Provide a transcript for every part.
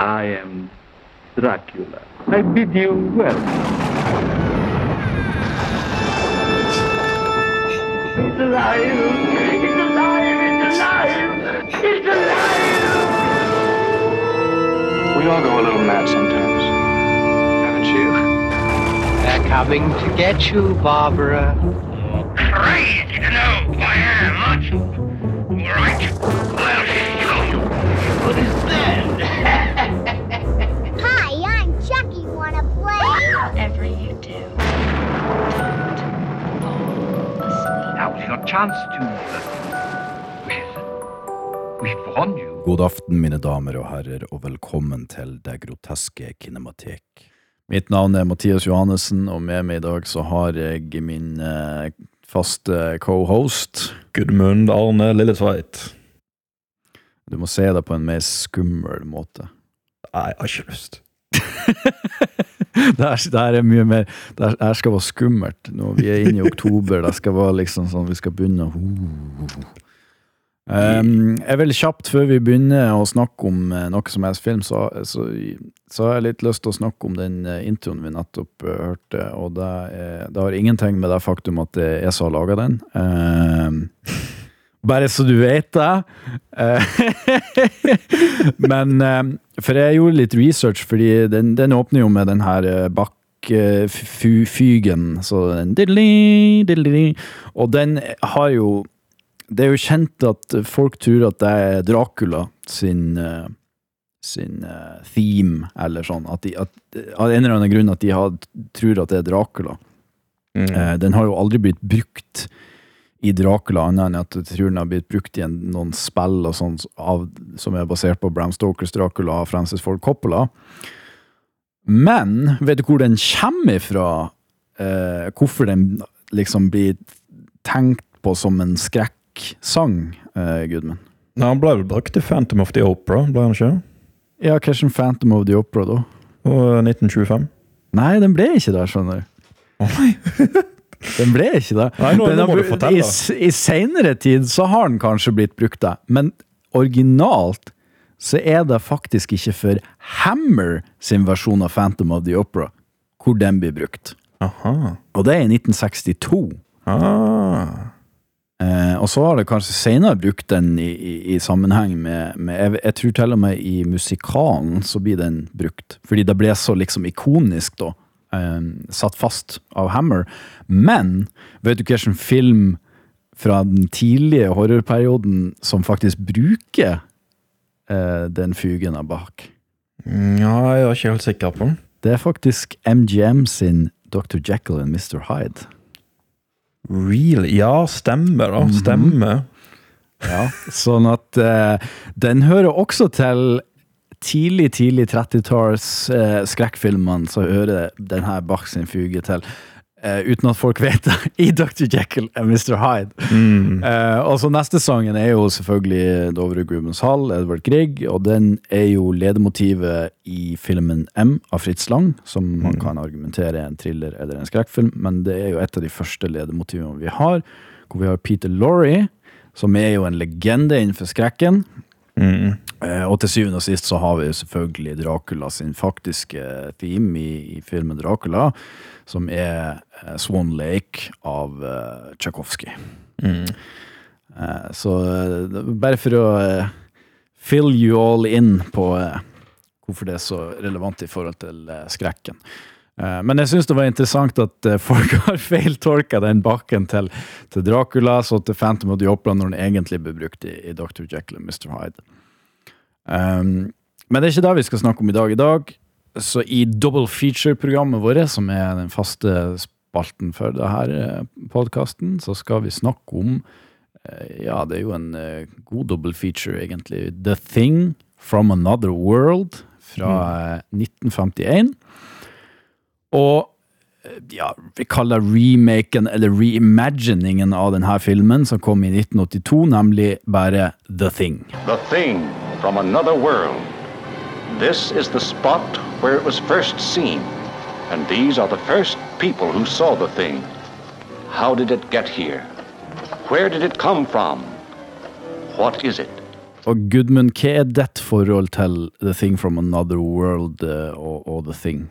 I am Dracula. I bid you welcome. It's alive! It's alive! It's alive! It's alive! We all go a little mad sometimes. Haven't you? They're coming to get you, Barbara. crazy to know who I am, aren't you? All right, I'll show you. What is that? God aften, mine damer og herrer, og velkommen til Det groteske kinematek. Mitt navn er Mathias Johannessen, og med meg i dag så har jeg min eh, faste cohost. Gudmund Arne Lilletveit. Du må se det på en mer skummel måte. Nei, jeg har ikke lyst. Det er mye mer Det her- skal være skummelt. Nå, vi er inne i oktober, det skal være liksom sånn vi skal begynne å Um, jeg vil kjapt før vi begynner å snakke om eh, noe som helst film, så, så, så har jeg litt lyst til å snakke om den eh, introen vi nettopp eh, hørte. Og det, er, det har ingenting med det faktum at det er jeg som har laga den. Um, bare så du vet det. Men For jeg gjorde litt research, fordi den, den åpner jo med den her eh, bakkfygen. Så den diddly, diddly. Og den har jo Det er jo kjent at folk tror at det er Dracula sin eh, sin eh, theme, eller sånn. At de, at, av en eller annen grunn at de had, tror at det er Dracula. Mm. den har jo aldri blitt brukt i Dracula, annet enn at jeg tror den har blitt brukt i en, noen spill og sånt av, som er basert på Bram Stokers Dracula og Francis Ford Coppola. Men vet du hvor den kommer ifra? Eh, hvorfor den liksom blir tenkt på som en skrekksang, eh, Gudmund? Nei, han ble vel brukt i Phantom of the Opera, ble han ikke? Ja, kanskje en Phantom of the Opera, da? Og 1925. Nei, den ble ikke der, skjønner du. Å nei! Den ble ikke det. Nei, nå- Den nå har må du fortelle. I, I senere tid så har den kanskje blitt brukt, det. Men originalt så er det faktisk ikke for Hammer sin versjon av Phantom of the Opera hvor den blir brukt. Aha. Og det er i 1962. Ah. Eh, og så har det kanskje senere brukt den i, i, i sammenheng med, med jeg, jeg tror til og med i musikalen så blir den brukt. Fordi det ble så liksom ikonisk, da. Eh, satt fast av Hammer. Men vet du hvilken film fra den tidlige horrorperioden som faktisk bruker eh, den fugen av bak? Mm, Ja, jeg er ikke helt sikker på den. Det er faktisk MGM sin Dr. Jekyll and Mr. Hyde. Real? Ja, stemmer da. Mhm. Stemmer. Ja, sånn at eh, den hører også til tidlig, tidlig 30-talls eh, så hører denne Bach sin fuge til. Uh, uten at folk vet det, i Dr. Jekyll og Mr. Hyde. Mm. Uh, og så neste sangen er jo selvfølgelig Dovre Grubens Hall, Edvard Grieg, og den er jo ledemotivet i filmen M av Fritz Lang, som man kan argumentere er en thriller eller en skrekkfilm, men det er jo et av de første ledemotivene vi har, hvor vi har Peter Lorre, som er jo en legende innenfor skrekken. Mm. Eh, og til syvende og sist så har vi jo selvfølgelig Dracula sin faktiske theme i, i filmen Dracula, som er eh, Swan Lake av uh, Tsjajkovskij. Mm. Uh, så uh, bare for å uh, fill you all in på eh, hvorfor det er så relevant i forhold til eh, skrekken. Eh, men jeg syns det var interessant at eh, folk har feiltolka den bakken til, til Dracula, så til Phantom of the Opera når den egentlig ble brukt i, i Dr. Jekyll og Mr. Hyde. Um, men det er ikke det vi skal snakke om i dag. I dag, så i double feature-programmet vårt, som er den faste spalten for denne podkasten, så skal vi snakke om eh, Ja, det er jo en eh, god double feature, egentlig. The Thing from Another World fra mm. 1951. Og eh, ja, vi kaller remaken, eller reimaginingen av denne filmen, som kom i 1982, nemlig bare The Thing. The Thing from Another World. This is the spot where it was first seen, and these are the first people who saw the Thing. How did it get here? Where did it come from? What is it? og Gudmund, hva er ditt forhold til The Thing from Another World eh, og, og The Thing?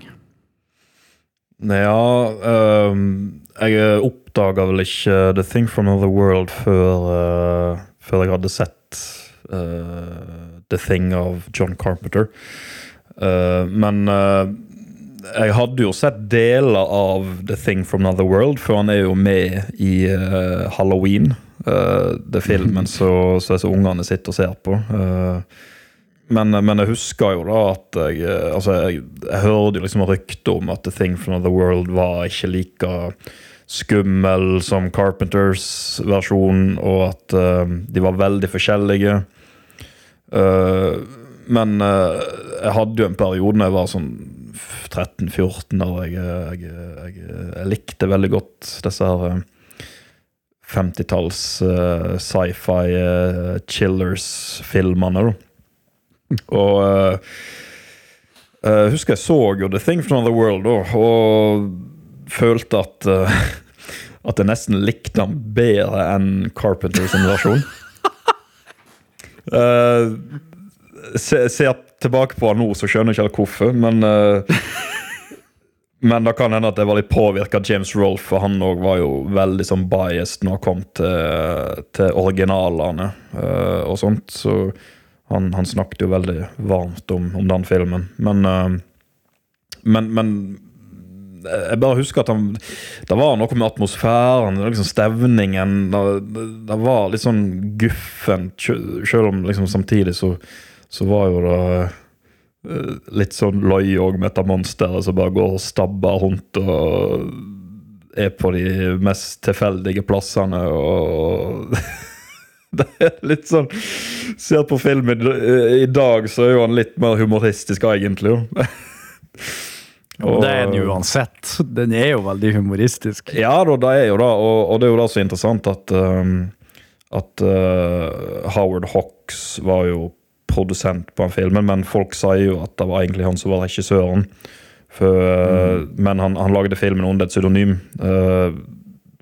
Ja, um, jeg oppdaga vel ikke The Thing from Another World før, uh, før jeg hadde sett The Thing av John Carpenter. Eh, men eh, jeg hadde jo sett deler av The Thing from Another World, for han er jo med i uh, Halloween. Uh, det filmen så, så disse ungene sitter og ser på. Uh, men, men jeg husker jo da at jeg eh, Altså, jeg, jeg hørte jo liksom rykter om at The Thing from Another World var ikke like skummel som Carpenters versjon, og at uh, de var veldig forskjellige. Eh, men uh, jeg hadde jo en periode når jeg var sånn 13-14 der jeg, jeg, jeg, jeg likte veldig godt disse her eh, 50-talls uh, sci-fi eh, chillers-filmene. Og eh, jeg husker jeg så jo The Thing from Another World da, og følte at eh, at jeg nesten likte han bedre enn Carpenters versjon. Uh, ser, se tilbake på han nå, så skjønner jeg ikke helt hvorfor, men uh, Men det kan hende at jeg var litt påvirka James Rolfe, for han òg var jo veldig sånn biased når han kom til, til originalene uh, og sånt. Så han, han snakket jo veldig varmt om, om den filmen. Men, uh, men, men jeg bare husker at han Det var noe med atmosfæren, liksom stevningen. Det, det var litt sånn guffent, selv om liksom samtidig så, så var jo det eh, litt sånn løy òg med dette monsteret som bare går og stabber rundt og er på de mest tilfeldige plassene og Det er litt sånn Ser på filmen i dag, så er jo han litt mer humoristisk, egentlig. jo. Og- det er den jo uansett. Den er jo veldig humoristisk. Ja da, det er jo det, og, og det er jo det så interessant at um, At uh, Howard Hawks var jo produsent på den filmen, men folk sier jo at det var egentlig han som var regissøren. For, mm. Men han, han lagde filmen under et pseudonym. Uh,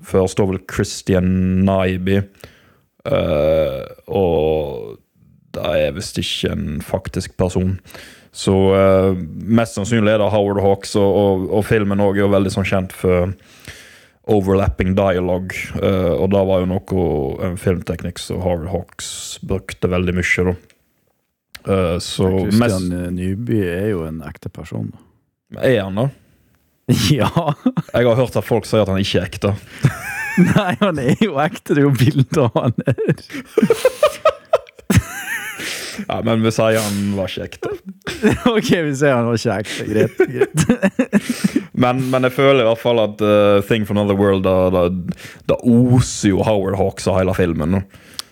Før står vel Christian Nyby. Uh, og det er visst ikke en faktisk person. Så uh, mest sannsynlig er det Howard Hawks, og, og, og filmen også er jo veldig sånn kjent for overlapping dialogue. uh, og det var jo noe en filmteknikk som Howard Hawks brukte veldig mye. da. Uh, så Christian mest Nyby er jo en ekte person. Er han da? Ja! Jeg har hørt at folk sier at han ikke er ekte. Nei, han er jo ekte. Det er jo bilder av han her. Ja, Men vi sier han var kjekk, da. Ok, vi sier han var kjekk. Greit. greit. Men, men jeg føler i hvert fall at uh, Thing from Another World Da, da, oser jo Howard Hawks av hele filmen.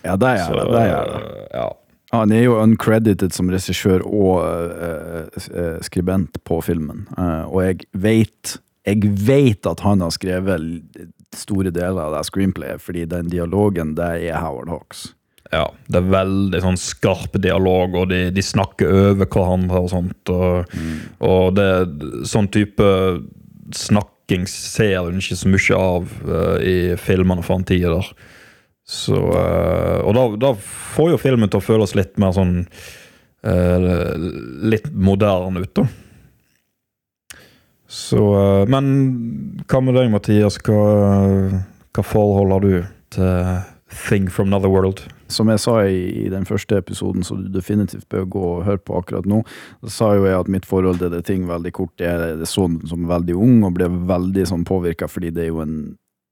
Ja, det gjør det. det, er det. uh, ja. Han er jo uncredited som regissør og uh, eh, skribent på filmen. uh, og jeg vet, jeg vet at han har skrevet store deler av det screenplayet, fordi den dialogen, det er Howard Hawks. Ja, det er veldig sånn skarp dialog, og de, de snakker over hverandre og sånt. Og, og det sånn type snakking ser hun ikke så mye av uh, i filmene for en tid der. Så, uh, og da, da får jo filmen til å føles litt mer sånn uh, Litt moderne ut, da. Så Men hva med deg, Mathias? Hva, hva forhold har du til Thing from Another World? Som jeg sa i, i den første episoden, som du definitivt bør gå og høre på akkurat nå, så sa jo jeg at mitt forhold til det ting veldig kort. Jeg, så den som veldig ung og ble veldig sånn påvirka, fordi det er jo en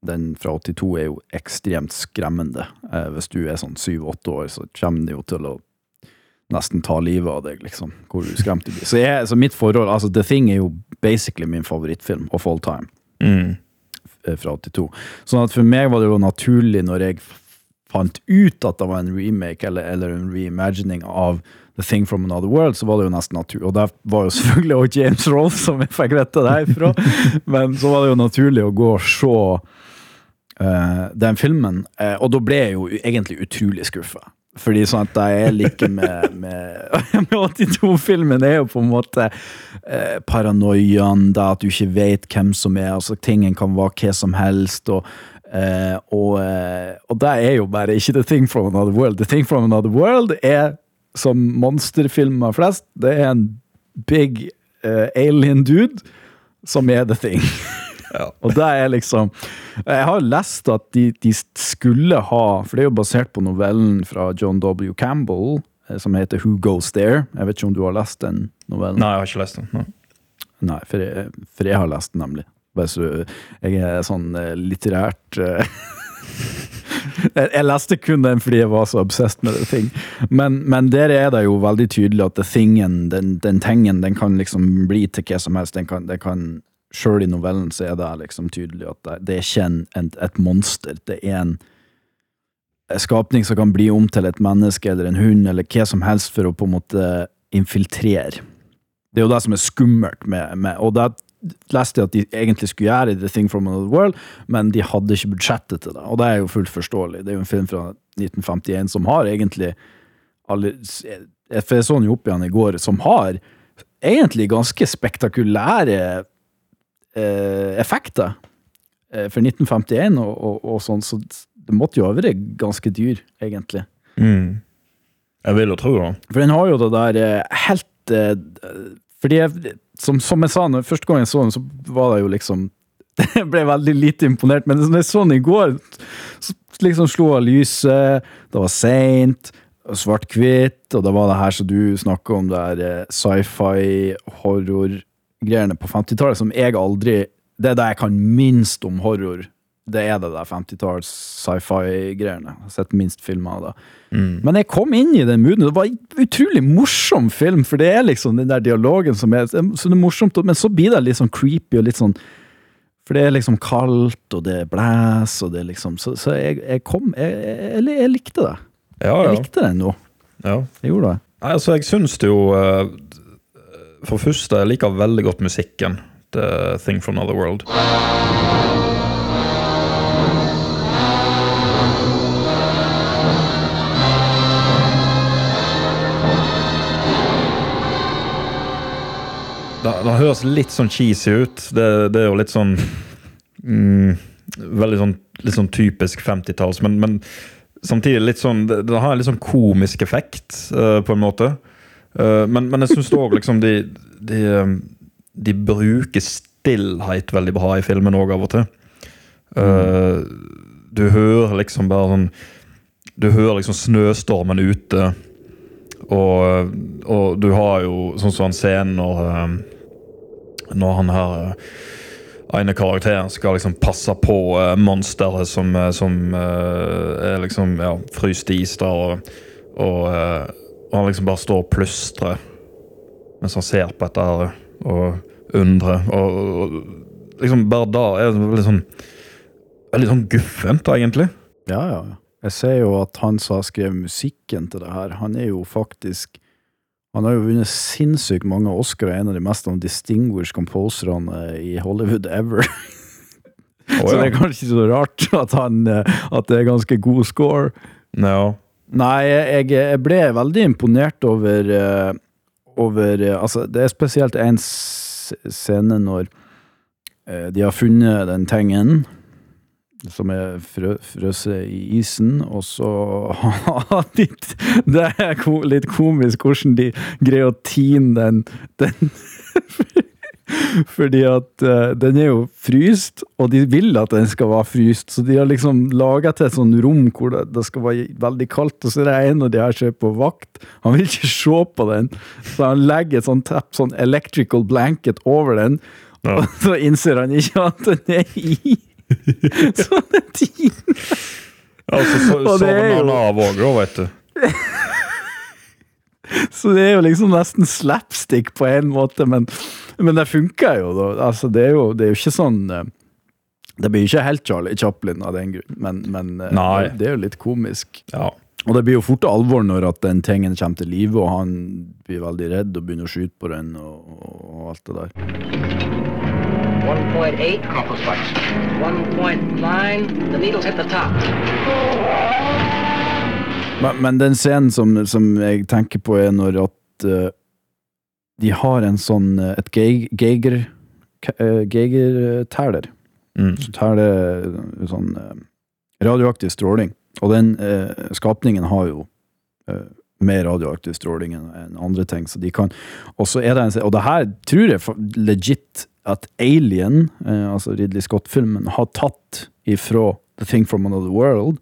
den fra 82 er jo ekstremt skremmende. Eh, hvis du er sånn syv-åtte år, så kommer det jo til å nesten ta livet av deg, liksom. Hvor skremt du blir. Så, jeg, så mitt forhold Altså, The Thing er jo basically min favorittfilm of all time Mm. eh, fra 82. Sånn at for meg var det jo naturlig når jeg fant ut at det var en remake eller, eller en reimagining av The Thing from Another World, så var det jo nesten naturlig. Og det var jo selvfølgelig også James Rolfe som jeg fikk vite det herfra, men så var det jo naturlig å gå og se uh, den filmen. Uh, og da ble jeg jo egentlig utrolig skuffa. Fordi sånn at jeg jeg liker med, med, med 82-filmen, er jo på en måte eh, paranoiaen, det at du ikke vet hvem som er, altså tingen kan være hva som helst, og Eh, og, eh, og det er jo bare ikke The Thing from Another World. The Thing from Another World er, som monsterfilmer flest, det er en big eh, alien dude som er The Thing. Ja. Og det er liksom Jeg har lest at de, de skulle ha For det er jo basert på novellen fra John W. Campbell som heter Who Goes There. Jeg vet ikke om du har lest den novellen? Nei, jeg har ikke lest den. Nei. Nei, for jeg, for jeg har lest den nemlig. Bare så jeg er sånn eh, litterært eh, jeg, leste kun den fordi jeg var så obsessed med The Thing. Men, men der er det jo veldig tydelig at The Thingen, den, den tingen, den kan liksom bli til hva som helst. Den kan, den kan Sjøl i novellen så er det liksom tydelig at det, det er ikke en, en, et monster. Det er en skapning som kan bli om til et menneske eller en hund eller hva som helst for å på en måte infiltrere. Det er jo det som er skummelt med, med Og det leste jeg at de egentlig skulle gjøre The Thing from Another World, men de hadde ikke budsjettet til det. Og det er jo fullt forståelig. Det er jo en film fra 1951 som har egentlig alle, For jeg så den jo opp igjen i går, som har egentlig ganske spektakulære eh, effekter eh, for 1951 og, og, og sånn, så det måtte jo ha vært ganske dyr, egentlig. Mm. Jeg vil jo tro det. For den har jo det der eh, helt eh, Fordi jeg, som, som jeg sa, når første gang jeg så den, så var det jo liksom Jeg ble veldig lite imponert, men når jeg så den i går, så liksom slo av lyset, det var seint, svart-hvitt, og det var det her som du snakker om, det her eh, sci-fi, horror-greiene på 50-tallet, som jeg aldri Det er det jeg kan minst om horror. Det er det der 50-talls sci-fi-greiene. Jeg har sett minst filmer av det. Men jeg kom inn i den mooden. Det var en utrolig morsom film, for det er liksom den der dialogen som er Så det er morsomt, men så blir det litt sånn creepy og litt sånn For det er liksom kaldt, og det blæs, og det er liksom Så, så jeg, jeg kom jeg, jeg, jeg likte det. Ja, Jeg likte den nå. ja. Jeg gjorde det. Nei, altså, jeg syns det jo eh, For første, jeg liker veldig godt musikken. The Thing from Another World. Det, det høres litt sånn cheesy ut. Det, det er jo litt sånn mm, Veldig sånn, litt sånn typisk 50-talls, men, men samtidig litt sånn Det, det har en litt sånn komisk effekt, uh, på en måte. Uh, men, men jeg syns òg liksom de, de, eh, de bruker stillhet veldig bra i filmen òg, av og til. Uh, du hører liksom bare sånn Du hører liksom snøstormen ute. Og, og du har jo sånn som han scenen når Når han her eh, ene karakteren skal liksom passe på uh, monsteret som, eh, som uh, er liksom ja, fryst i is. Og, og, uh, og han liksom bare står og plystrer mens han ser på dette her og undrer. Og, og liksom bare da er det litt sånn Veldig sånn guffent, egentlig. Ja. ja. Jeg ser jo at han som har skrevet musikken til det her, han er jo faktisk Han har jo vunnet sinnssykt mange Oscar, en av de mest sånn distinguished composerne i Hollywood ever. Å, Så det er kanskje ikke så rart at, han, eh, at det er ganske god score. No. Nei, jeg, jeg ble veldig imponert over, eh, over eh, Altså, det er spesielt en scene når eh, de har funnet den tingen som er frø, frøs i isen, og så Det er litt komisk hvordan de greier å tine den, den Fordi at eh, den er jo fryst, og de vil at den skal være fryst, så de har liksom laga til et sånt rom hvor det, det skal være veldig kaldt, og så er det en av de her som er på vakt. Han vil ikke se på den, så han legger et sånt tepp, sånn electrical blanket over den, Ja. og så innser han ikke at den er i. Så ting. Altså, så, er sovner han av òg, vet du. Så det er jo liksom nesten slapstick på en måte, men, men det funker jo, da. Altså, det er jo, det er jo ikke sånn eh, Det blir ikke helt Charlie Chaplin av den grunn, men, men eh, det er jo litt komisk. Ja. Og det blir jo fort alvor når at den tingen kommer til live, og han blir veldig redd og begynner å skyte på den og, og alt det der. 1.8. Compass lights. 1.9. The needle's hit the top. Men, men den scenen som, som jeg tenker på, er når at uh, de har en sånn eh, et Geiger Geiger, uh, Geiger-teller. Mm. Så tar eh, sånn eh, radioaktiv stråling. Og den uh, skapningen har jo uh, mer radioaktiv stråling enn enn andre ting, så de kan Og så er det en Og det her tror jeg legit at Alien, eh, altså Ridley Scott-filmen, har tatt ifra The Thing from Another World,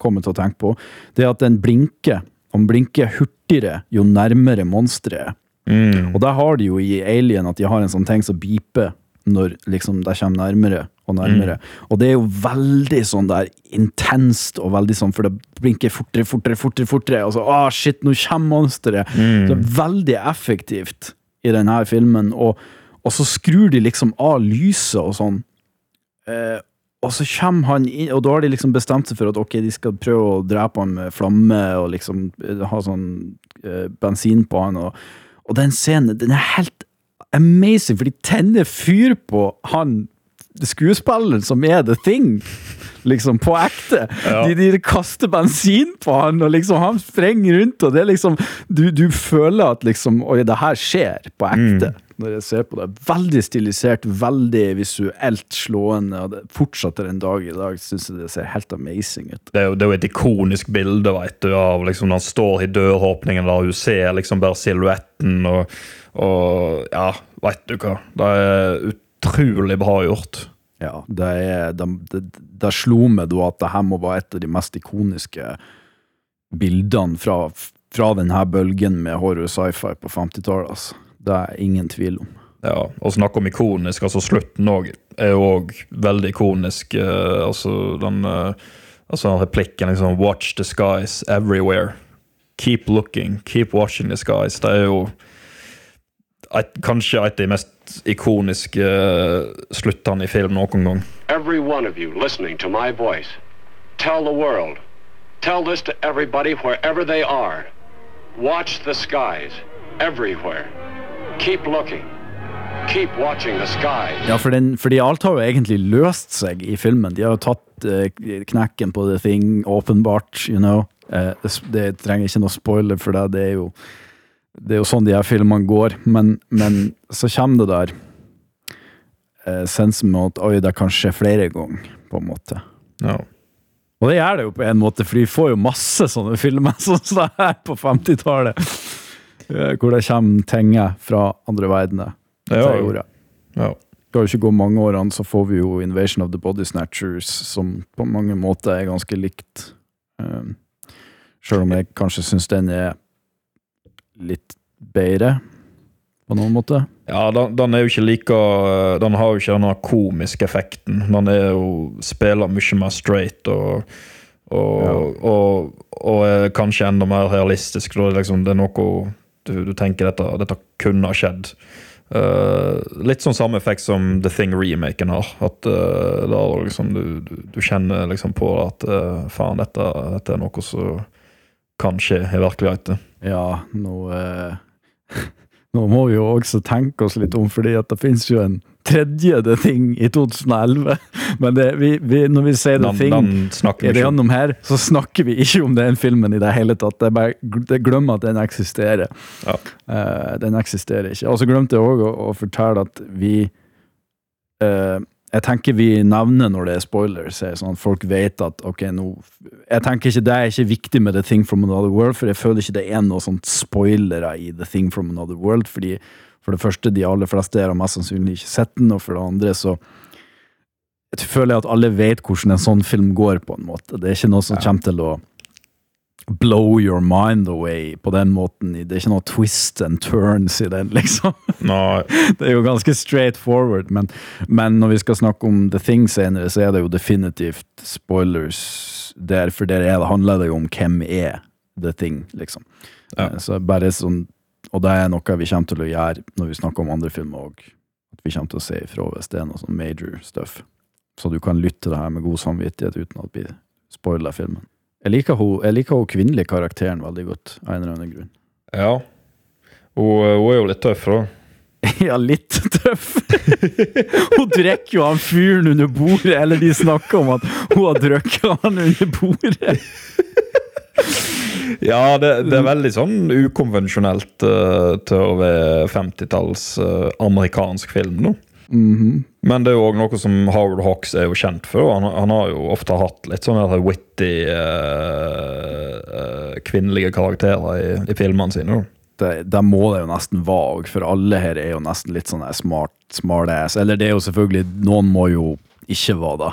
kommer til å tenke på, det er at den blinker. Den blinker hurtigere jo nærmere monsteret er. Mm. Og der har de jo i Alien at de har en sånn ting som beeper når liksom de kommer nærmere og nærmere. Og det er jo veldig sånn der intenst og veldig sånn, for det blinker fortere, fortere, fortere, fortere, og så ah, shit, nå kommer monsteret. Mm. Så det er veldig effektivt i denne filmen, og, og så skrur de liksom av lyset og sånn. Eh, og så kommer han inn, og da har de liksom bestemt seg for at ok, de skal prøve å drepe han med flamme og liksom eh, ha sånn eh, bensin på han. Og, og den scenen, den er helt amazing, for de tenner fyr på han skuespilleren som er The Thing. Liksom, på ekte. Ja. De, de kaster bensin på han, og liksom han sprenger rundt, og det er liksom Du, du føler at liksom Oi, det her skjer på ekte. Når jeg ser på det. Veldig stilisert, veldig visuelt slående, og det fortsetter en dag i dag. Syns jeg det ser helt amazing ut. Det er, jo, det er jo et ikonisk bilde vet du, av liksom, når han står i døråpningen der hun ser liksom bare silhuetten. Og, og ja, veit du hva. Det er utrolig bra gjort. Ja, det, er, det, det, det slo meg da at det her må være et av de mest ikoniske bildene fra, fra denne bølgen med horror sci-fi på 50-tallet. Altså. Det er ingen tvil om. Ja, og snakke om ikonisk. altså Slutten òg er jo òg veldig ikonisk. eh, altså den eh, altså replikken liksom 'Watch the skies everywhere'. Keep looking, keep watching the skies. Det er jo et, kanskje et av de mest ikoniske eh, sluttene i film noen gang. Every one of you listening to my voice, tell the world. Tell this to everybody wherever they are. Watch the skies everywhere. Keep looking. Keep watching the sky. Ja, for den, fordi alt har jo egentlig løst seg i filmen. De har jo tatt eh, knekken på The Thing, åpenbart, you know. Eh, det, det trenger ikke noe spoiler for det, det er jo, det er jo sånn de her filmene går. Men, men så kommer det der eh, sensen med at oi, det kan skje flere ganger, på en måte. No. Og det gjør det jo på en måte, for de får jo masse sånne filmer sånn som det her på 50-tallet. Eh, Hvor det kommer ting fra andre verdener. Ja, ordet. ja. Det skal jo ikke gå mange årene, så får vi jo Invasion of the Body Snatchers, som på mange måter er ganske likt. Um, Sjøl om jeg kanskje syns den er litt bedre, på noen måte. Ja, den, den er jo ikke like Den har jo ikke denne komiske effekten. Den er jo spiller mye mer straight og og, og, og er kanskje enda mer realistisk. Det er Liksom, det er noe du, du tenker dette, dette kunne ha skjedd. Uh, litt sånn samme effekt som The Thing-remaken har. At uh, da liksom, du, du, du kjenner liksom på at uh, faen, dette, dette er noe som kan skje i virkeligheten. Ja, nå Nå må vi jo også tenke oss litt om, fordi at det finnes jo en tredje ting i 2011. Men det, vi, vi, når vi sier er det ikke gjennom her, så snakker vi ikke om den filmen i det hele tatt. Det er bare det glemmer at den eksisterer. Ja. Uh, den eksisterer ikke. Og så glemte jeg òg å, å fortelle at vi eh, Jeg tenker vi nevner når det er spoilers, er sånn at folk vet at ok, nå Jeg tenker ikke det er ikke viktig med The Thing from Another World, for jeg føler ikke det er noe sånt spoilere i The Thing from Another World, fordi for det første, de aller fleste har mest sannsynlig ikke sett den, og for det andre så jeg føler jeg at alle vet hvordan en sånn film går, på en måte. Det er ikke noe som kommer til å blow your mind away på den måten. Det er ikke noe twist and turns i den, liksom. No. Det er jo ganske straight forward, men, men når vi skal snakke om The Thing senere, så er det jo definitivt spoilers der, for der er det, handler det jo om hvem er The Thing, liksom. Ja. Eh, Så bare sånn, og det er noe vi kommer til å gjøre når vi snakker om andre filmer òg. At vi kommer til å se ifra hvis det er noe sånn major stuff. Så du kan lytte til det her med god samvittighet uten at vi spoiler filmen. Jeg liker hun, jeg liker hun kvinnelige karakteren veldig godt, av en eller annen grunn. ja. Hun, hun er jo litt tøff, da. Ja, litt tøff. hun drikker jo han fyren under bordet, eller de snakker om at hun har drukket han under bordet. Ja, det, det er veldig sånn ukonvensjonelt uh, til å være 50-talls uh, amerikansk film nå. Mhm. Men det er jo òg noe som Howard Hawks er jo kjent for. Han, han har jo ofte hatt litt sånne witty uh, uh, kvinnelige karakterer i, i filmene sine. det, det må det jo nesten være, for alle her er jo nesten litt sånn smart, smartass. Eller det er jo selvfølgelig, noen må jo ikke være det.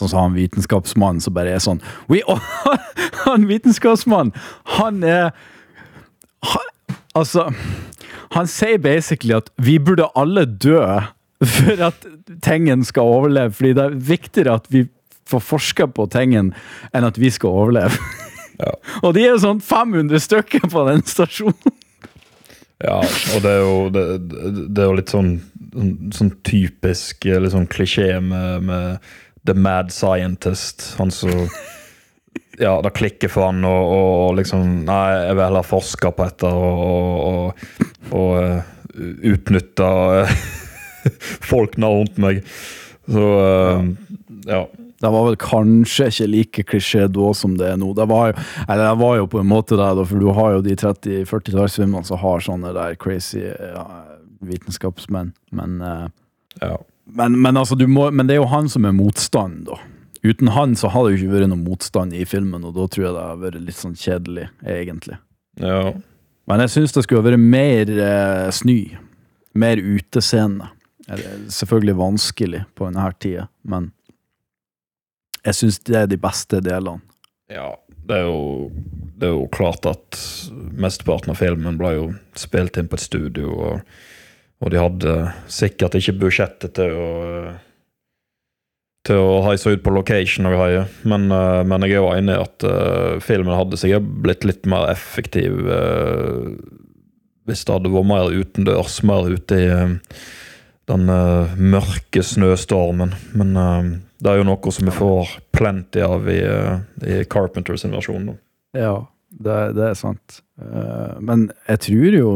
Sånn som han vitenskapsmannen som bare er sånn We, oh, Han vitenskapsmannen, han er han, Altså, han sier basically at vi burde alle dø for at tingen skal overleve, fordi det er viktigere at vi får forska på tingen enn at vi skal overleve. Og de er jo sånn 500 stykker på den stasjonen. Ja, og det er jo, det, det er jo litt sånn, sånn typisk eh, litt sånn klisjé med, med the mad scientist. Han som Ja, det klikker for han, og, og, og liksom Nei, jeg vil heller forske på dette og, og, og, og eh, utnytte eh, folkene rundt meg. Så uh, ja. Det var vel kanskje ikke like klisjé da som det er nå. Det var jo, eller det var jo på en måte det, da, for du har jo de 30-40-tallsfilmene som har sånne der crazy ja, vitenskapsmenn. Men, eh, men, men, altså, du må, men det er jo han som er motstand, da. Uten han så hadde det jo ikke vært noen motstand i filmen, og da tror jeg det hadde vært litt sånn kjedelig, egentlig. Ja. Men jeg syns det skulle vært mer eh, snø. Mer utescene. Eller, Selvfølgelig vanskelig på denne tida, men jeg syns det er de beste delene. Ja, det er, jo, det er jo klart at mesteparten av filmen ble jo spilt inn på et studio, og, og de hadde sikkert ikke budsjettet til å til å heise ut på location og greier. Men, eh, men jeg er jo enig i at uh, filmen hadde sikkert blitt litt mer effektiv uh, hvis det hadde vært mer utendørs, mer ute i eh, den uh, mørke snøstormen. Men uh, det er jo noe som vi får plenty av i, uh, i Carpenters versjon. Ja, det, det er sant. Men jeg tror jo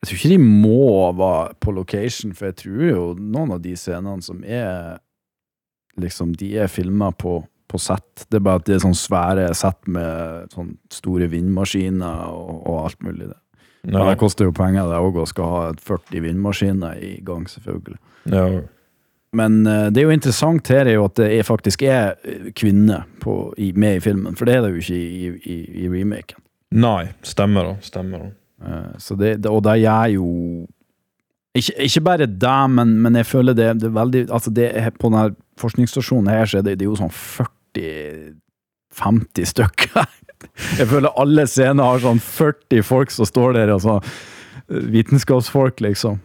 Jeg tror ikke de må være på location, for jeg tror jo noen av de scenene som er liksom, de er filma på, på sett. Det er bare at det er sånn svære sett med sånn store vindmaskiner og, og alt mulig. det. Ja. Men det koster jo penger det òg, å skal ha 40 vindmaskiner i gang, selvfølgelig. Ja. Men eh, det er jo interessant her er jo at det faktisk er kvinne kvinner på, i, med i filmen, for det er det jo ikke i, i, i remaken. Nei, stemmer da. Stemmer da. Eh, så det, og det gjør jo ikke, ikke bare det, men, men jeg føler det, det er veldig altså det På denne forskningsstasjonen her så er det, det er jo sånn 40-50 stykker. Jeg føler alle scener har sånn 40 folk som står der, altså vitenskapsfolk, liksom.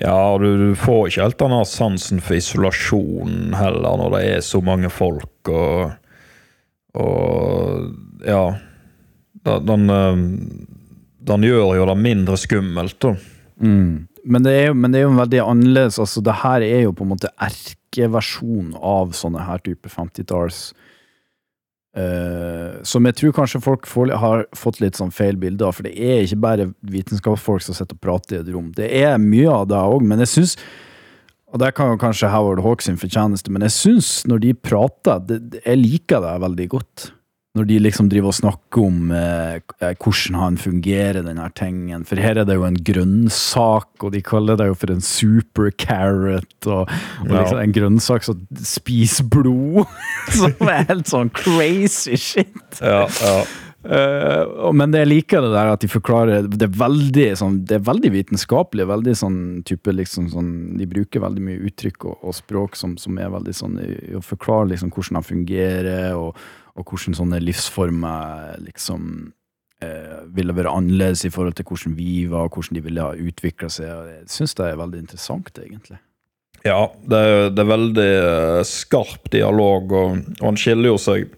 Ja, du, du får ikke helt den sansen for isolasjon heller, når det er så mange folk, og, og ja. Den, den, eh, den gjør jo det mindre skummelt, da. Mm. Men, det er, men det er jo veldig annerledes. Altså, det her er jo på en måte erkeversjon av sånne her type 50-talls eh, Som jeg tror kanskje folk får, har fått litt sånn feil bilde av, for det er ikke bare vitenskapsfolk som sitter og prater i et rom. Det er mye av det òg, men jeg syns og det kan jo kanskje Howard Hawks sin fortjeneste, men jeg syns når de prater det- Jeg liker det veldig godt. Når de liksom driver og snakker om eh, hvordan han fungerer, den her tingen. For her er det jo en grønnsak, og de kaller det jo for en super carrot. Og, og liksom en grønnsak som spiser blod. som er helt sånn crazy shit. Ja, ja. Og- men jeg liker det der at de forklarer Det er veldig, sånn, det er veldig vitenskapelig. Veldig sånn type liksom sånn De bruker veldig mye uttrykk og, og språk som, som er veldig sånn å forklare liksom hvordan han fungerer, og, og hvordan sånne livsformer liksom uh, ville være annerledes i forhold til hvordan vi var, hvordan de ville ha utvikla seg. Jeg syns det er veldig interessant, egentlig. Ja, det er, det er veldig eh, skarp dialog, og, og han skiller jo seg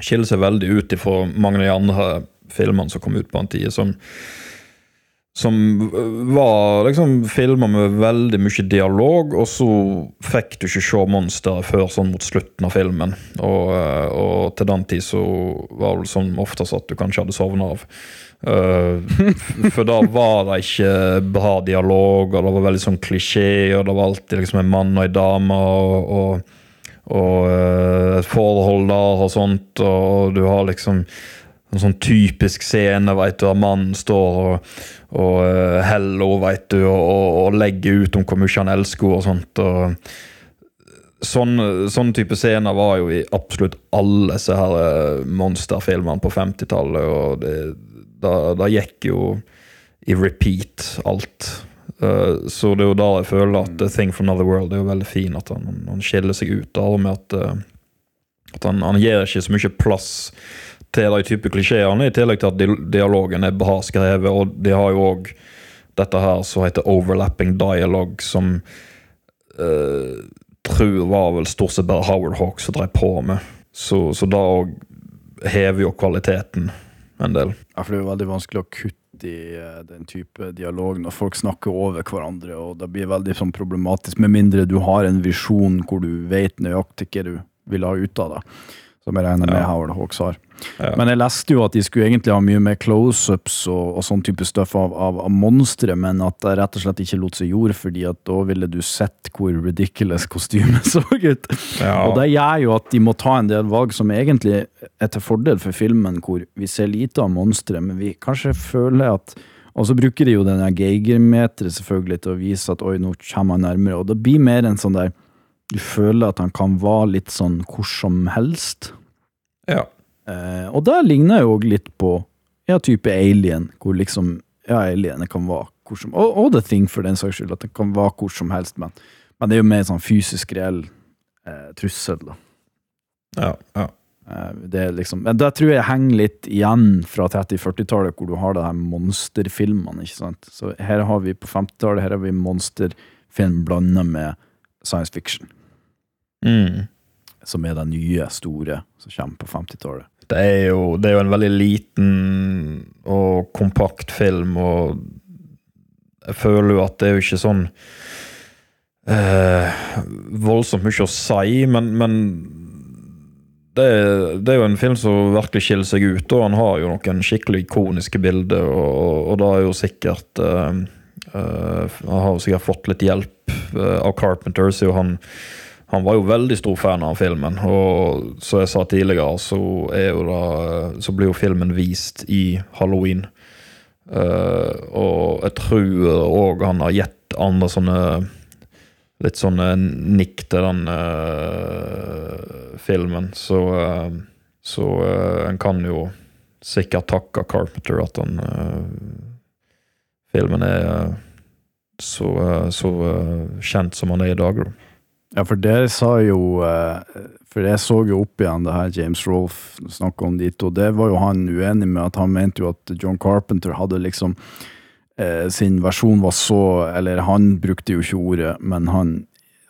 skiller seg veldig ut ifra mange av de andre filmene som kom ut på den tida, som, som var liksom filmer med veldig mye dialog, og så fikk du ikke se monsteret før sånn mot slutten av filmen. Og, eh, og til den tid så var det sånn oftest at du kanskje hadde sovna av. Uh, for da var det ikke bra dialog, og det var veldig sånn klisjé, og det var alltid liksom en mann og en dame, og, og, og eh, et forhold der og sånt, og du har liksom en sånn typisk scene, veit du, der mannen står og, og uh, heller, veit du, og, og, og legger ut om hvor mye han elsker og sånt. og sånn, sånn type scener var jo i absolutt alle disse her eh, monsterfilmene på 50-tallet. og det, da, da gikk jo i repeat alt. Eh, så det er jo da jeg føler at The Thing from Another World er jo veldig fin. At han, han skiller seg ut. da, med at, eh, at han, han gir ikke så mye plass til de type klisjeene, i tillegg til at dialogen er bra skrevet. Og de har jo òg dette her som heter overlapping dialogue, som uh, tror var vel stort sett bare Howard Hawks som drev på med. Så, så da òg hever jo kvaliteten en del. Ja, for det er jo veldig vanskelig å kutte i eh, den type dialog når folk snakker over hverandre, og det blir veldig sånn problematisk, med mindre du har en visjon hvor du vet nøyaktig hva du vil ha ut av det. Som jeg regner med Ja. Howard Hawks har. Ja. Men jeg leste jo at de skulle egentlig ha mye mer close-ups og, og sånn type støff av, av, av monstre, men at det rett og slett ikke lot seg gjøre, fordi at da ville du sett hvor ridiculous kostymet så ut. Ja. Og det gjør jo at de må ta en del valg som egentlig er til fordel for filmen, hvor vi ser lite av monstre, men vi kanskje føler at Og så bruker de jo denne Geiger-meteret selvfølgelig til å vise at oi, nå kommer han nærmere, og det blir mer en sånn der Du føler at han kan være litt sånn hvor som helst. Ja. Eh, og det ligner jo også litt på ja, type Alien, hvor liksom Ja, alienet kan være hvor som og, og The Thing, for den saks skyld, at det kan være hvor som helst, men, men det er jo mer sånn fysisk reell eh, trussel, da. Ja, ja. Eh, Det liksom, men det tror jeg henger litt igjen fra 30-40-tallet, hvor du har det her monsterfilmene. ikke sant? Så her har vi på 50-tallet her har vi monsterfilm blanda med science fiction, Mm. som er det nye, store som kommer på 50-tallet. Det det er jo en veldig liten og kompakt film, og jeg føler jo at det er jo ikke sånn eh, voldsomt mye å si, men, men det, er- det er jo en film som virkelig skiller seg ut, og han har jo noen skikkelig ikoniske bilder, og, og da er jo sikkert eh, uh, Han har jo sikkert fått litt hjelp uh, av Carpenter, så jo han han var jo veldig stor fan av filmen, og som jeg sa tidligere, så, da, så blir jo filmen vist i halloween. Uh, og jeg tror òg han har gitt andre sånne Litt sånne nikk til den uh, filmen, så uh, Så en kan jo sikkert takke Carpenter at den Filmen er så, så kjent som han er i dag, da. Ja, for dere sa jo eh, For jeg så jo opp igjen det her James Rolfe snakka om de og det var jo han uenig med. at Han mente jo at John Carpenter hadde liksom eh, Sin versjon var så Eller han brukte jo ikke ordet, men han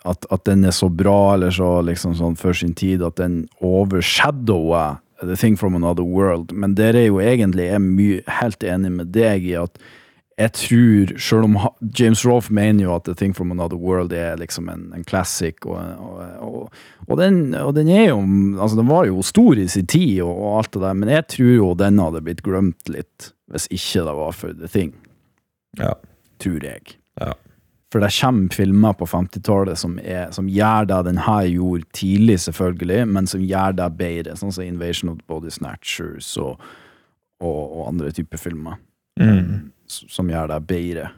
at, at den er så bra, eller så liksom sånn for sin tid, at den overshadower The Thing From Another World. Men dere er jo egentlig er helt enig med deg i at jeg tror, selv om James Rolfe mener jo at The Thing From Another World er liksom en, en classic, og, og, og, den, og den er jo Altså, den var jo stor i sin tid, og, alt det der, men jeg tror jo den hadde blitt glemt litt hvis ikke det var for The Thing. Ja. Tror jeg. Ja. For det kommer filmer på 50-tallet som, som gjør det den her gjorde tidlig, selvfølgelig, men som gjør det bedre. Sånn som Invasion of the Body Snatchers og andre typer filmer Mm. Som gjør deg bedre.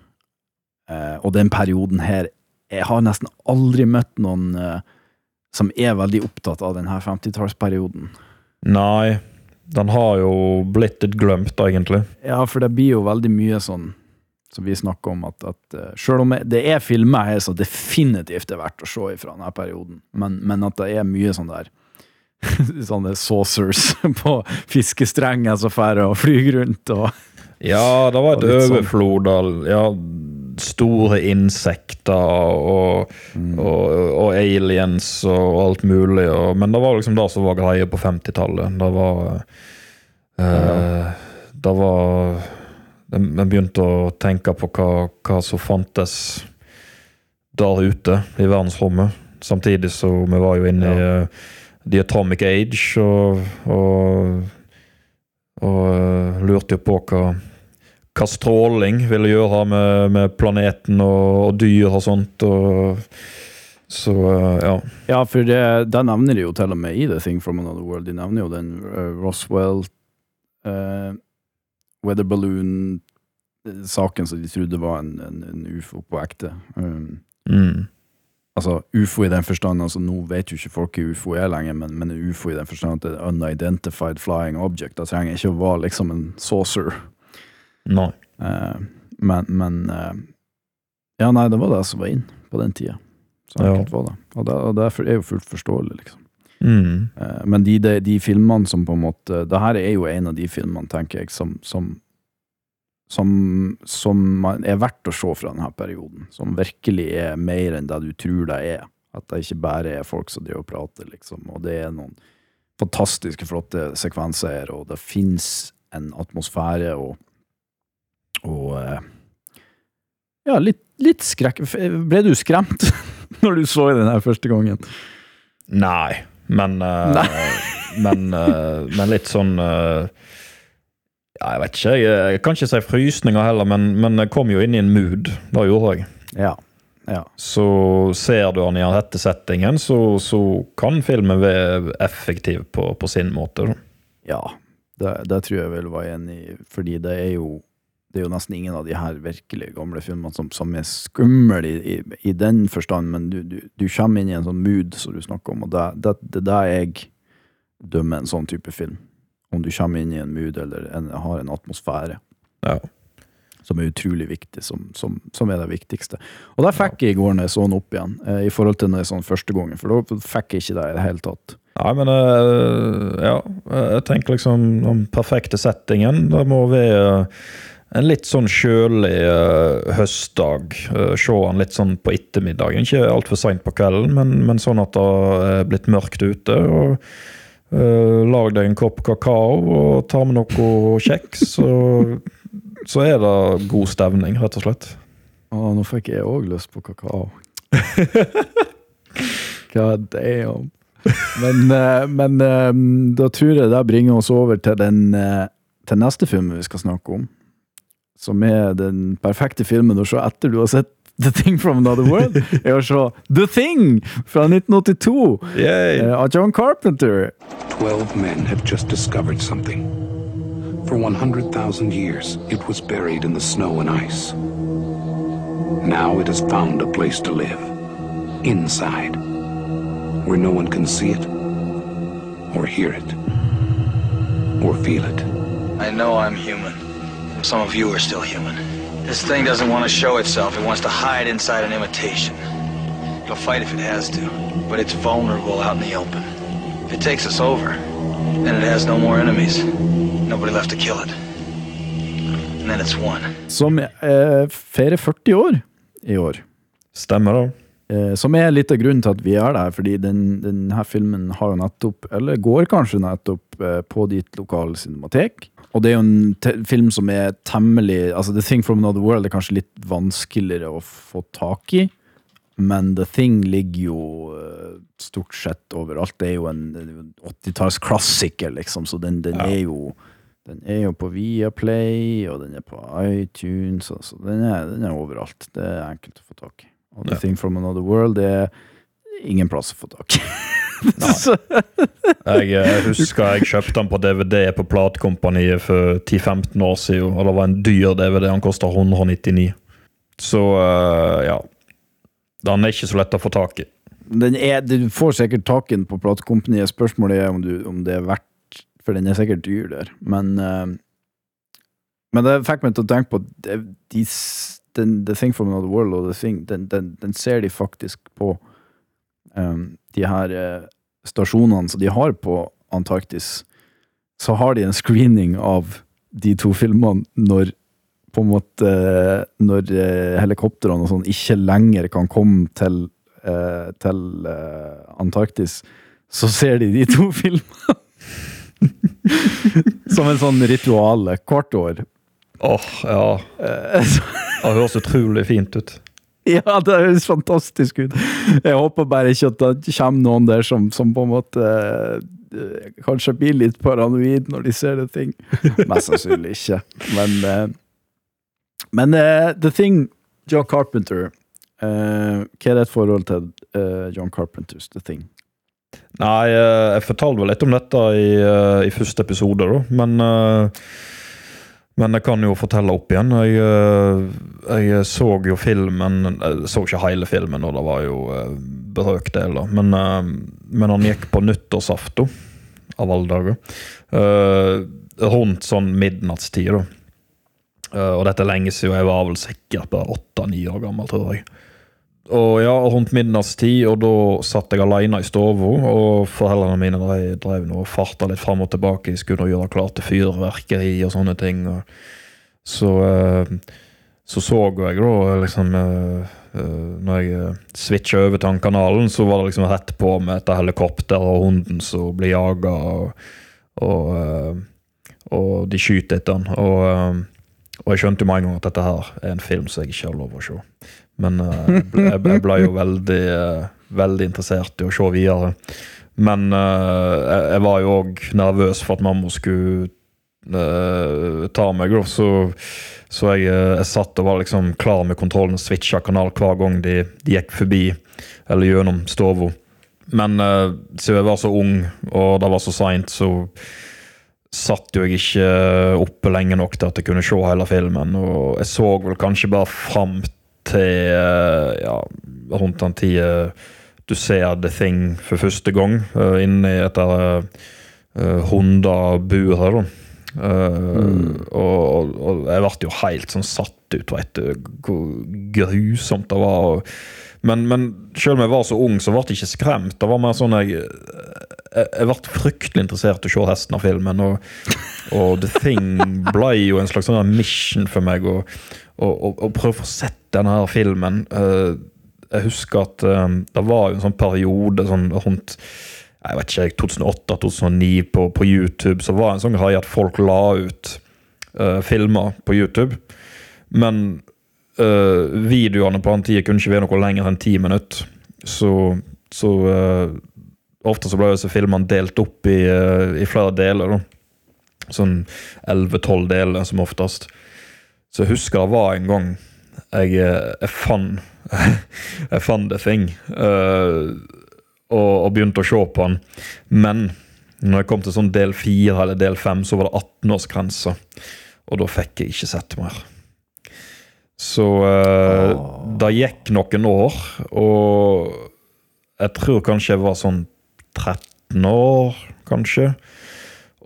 Eh, og den perioden her Jeg har nesten aldri møtt noen eh, som er veldig opptatt av denne 50-tallsperioden. Nei, den har jo blitt litt glemt, egentlig. Ja, for det blir jo veldig mye sånn som vi snakker om, at, at eh, selv om det er filmer her som definitivt er verdt å se ifra denne perioden, men, men at det er mye sånn der Sånne saucers på fiskestrenger som drar og flyr rundt og Ja, det var et sånn. overflod av ja, store insekter og, og, og aliens og alt mulig. Og, men det var liksom det som var greia på 50-tallet. Det var eh, Det var Vi begynte å tenke på hva, hva som fantes der ute i verdensrommet. Samtidig så vi var jo inne i eh, The Atomic Age og, og, og eh, lurte jo på hva hva stråling ville gjøre med, med planeten og, og dyr og sånt. Og, så eh, ja. Ja, for det, det nevner de jo til og med i The Thing From Another World. De nevner jo den uh, Roswell uh, weather balloon-saken som de trodde var en, en, en ufo på ekte. Um, Mm. altså ufo i den forstand, altså nå vet jo ikke folk hva ufo er lenger, men, men ufo i den forstand at det er unidentified flying object. Det trenger ikke å være liksom en saucer. Nei. Eh, men men eh, Ja, nei, det var det som var inn på den tida. Så Ja. var det. Og det, og det er jo fullt forståelig, liksom. Mm. Eh, Men de, de, de filmene som på en måte Det her er jo en av de filmene, tenker jeg, som som, som, som er verdt å se fra denne perioden. Som virkelig er mer enn det du tror det er. At det ikke bare er folk som driver og prater, liksom. Og det er noen fantastiske, flotte sekvenser, og det fins en atmosfære og Og eh, ja, litt, litt skrekk. Ble du skremt når du så den her første gangen? Nei, men eh, Nei. men, eh, men litt sånn Ja, jeg vet ikke. Jeg, kan ikke si frysninger heller, men, men jeg kom jo inn i en mood. Det gjorde jeg. Ja. ja. Så ser du han i dette settingen, så, så kan filmen være effektiv på, på sin måte. Ja, det, det tror jeg vel var enig i, fordi det er jo det er jo nesten ingen av de her virkelig gamle filmene som, som er skumle i, i, i den forstand, men du, du, du kommer inn i en sånn mood som du snakker om, og det det, det er det jeg dømmer en sånn type film. Om du kommer inn i en mood eller en, har en atmosfære Ja. som er utrolig viktig, som, som, som er det viktigste. Og det fikk jeg i går når jeg så den opp igjen, eh, i forhold til når jeg så den første gangen, for da fikk jeg ikke det i det hele tatt. Nei, men øh, ja. Jeg tenker liksom den perfekte settingen. Det må være en litt sånn kjølig uh, høstdag. Uh, se han litt sånn på ettermiddagen. Ikke altfor seint på kvelden, men, men sånn at det er blitt mørkt ute. og uh, Lag deg en kopp kakao og ta med noe kjeks, så, så er det god stemning, rett og slett. Å, nå fikk jeg òg lyst på kakao. God damn. Men, eh, men eh, da tror jeg det bringer oss over til den eh, til neste film vi skal snakke om. Som er den perfekte filmen å se etter du har sett The Thing from Another World. Er å se The Thing fra 1982 Yay! eh, av John Carpenter. Twelve men have just discovered something. For 100,000 years, it was buried in the snow and ice. Now it has found a place to live. Inside. Where no one can see it, or hear it, or feel it. I know I'm human. Some of you are still human. This thing doesn't want to show itself. It wants to hide inside an imitation. It'll fight if it has to, but it's vulnerable out in the open. If it takes us over, then it has no more enemies. Nobody left to kill it. And then it's one. Som eh, feirer 40 år i år. Stemmer det. Eh, som er litt av grunnen til at vi er der, fordi den, denne filmen har jo nettopp, eller går kanskje nettopp eh, på ditt lokale cinematek. Og det er jo en film som er temmelig altså The Thing from Another World er kanskje litt vanskeligere å få tak i. Men The Thing ligger jo eh, stort sett overalt. Det er jo en 80-tallsklassiker, liksom, så den, den er jo den er jo på Viaplay, og den er på iTunes, så den er, den er overalt. Det er enkelt å få tak i. Og The Ja. Thing from Another World det er ingen plass å få tak i. Jeg, jeg husker jeg kjøpte den på DVD på platekompaniet for 10-15 år siden, og det var en dyr DVD. Den kosta 199. Så uh, ja. Den er ikke så lett å få tak i. den er, du får sikkert tak i den på platekompaniet. Spørsmålet er om, du, om det er verdt For den er sikkert dyr der. Men uh, Men det fikk meg til å tenke på de, de, den, The Thing from Another World og The Thing, den, den, den ser de faktisk på de her eh, stasjonene som de har på Antarktis. Så har de en screening av de to filmene når på en måte Når eh, helikoptrene og sånn ikke lenger kan komme til, eh, til Antarktis, så ser de de to filmene. Som en sånn rituale hvert år. Åh, ja. Eh, Det høres utrolig fint ut. Ja, det høres fantastisk ut. Jeg håper bare ikke at det kommer noen der som, som på en måte eh, kanskje blir litt paranoid når de ser det ting. Mest sannsynlig ikke. Men, eh, men eh, The Thing, John Carpenter eh, Hva er ditt forhold til eh, John Carpenters The Thing? Nei, eh, jeg fortalte vel litt om dette i, i første episode, da. Men, men jeg kan jo fortelle opp igjen. Jeg, eh, jeg så jo filmen Jeg så ikke hele filmen, og det var jo brøkdel, da. Men, eh, men han gikk på nyttårsaften, av alle dager. Eh, rundt sånn midnattstid, da. Eh, og dette er lenge siden, jeg var vel sikkert bare åtte-ni år gammel, tror jeg. Og ja, rundt midnattstid, og da satt jeg alene i stua, og foreldrene mine drev, drev nå og farta litt fram og tilbake. De skulle gjøre klart til fyrverkeri og sånne ting. Og så eh, så så jeg da liksom eh, eh, Når jeg switcha over til den kanalen, så var det liksom rett på med et helikopter og hunden som blir jaga, og, og, og de skyter etter den. Og, og jeg skjønte jo med en gang at dette her er en film som jeg ikke har lov å se. Men eh, jeg, ble, jeg, ble, jo veldig, eh, veldig interessert i å se videre. Men eh, jeg, var jo òg nervøs for at mamma skulle ta meg. Så, så jeg, jeg satt og var liksom klar med kontrollen og switcha kanal hver gang de, de gikk forbi eller gjennom stua. Men uh, siden jeg var så ung, og det var så seint, så satt jo jeg ikke oppe lenge nok til at jeg kunne se hele filmen. Og jeg så vel kanskje bare fram til eh, ja, rundt den tida du ser The Thing for første gang, uh, inne i et uh, hundeburet. da. Uh, og, og, jeg ble jo helt sånn satt ut, veit du, hvor grusomt det var. Men, men selv om jeg var så ung, så ble jeg ikke skremt. Det var mer sånn jeg Jeg, ble fryktelig interessert i å se resten av filmen. Og, og The Thing ble jo en slags sånn mission for meg å prøve å få sett denne her filmen. Uh, jeg husker at um, det var en sånn periode sånn rundt jeg vet ikke, 2008-2009 på, på, YouTube, så var det en sånn greie at folk la ut uh, filmer på YouTube. Men uh, videoene på den tida kunne ikke være noe lenger enn ti minutter. Så, så uh, ofte så ble disse filmene delt opp i, i flere deler. Da. Sånn 11-12 deler, som oftest. Så jeg husker det var en gang jeg, jeg fant jeg fant det Thing. Uh, og, og, begynte å se på den. Men når jeg kom til sånn del fire eller del fem, så var det 18-årsgrense. Og da fikk jeg ikke sett mer. Så uh, oh. det gikk noen år, og jeg tror kanskje jeg var sånn 13 år, kanskje.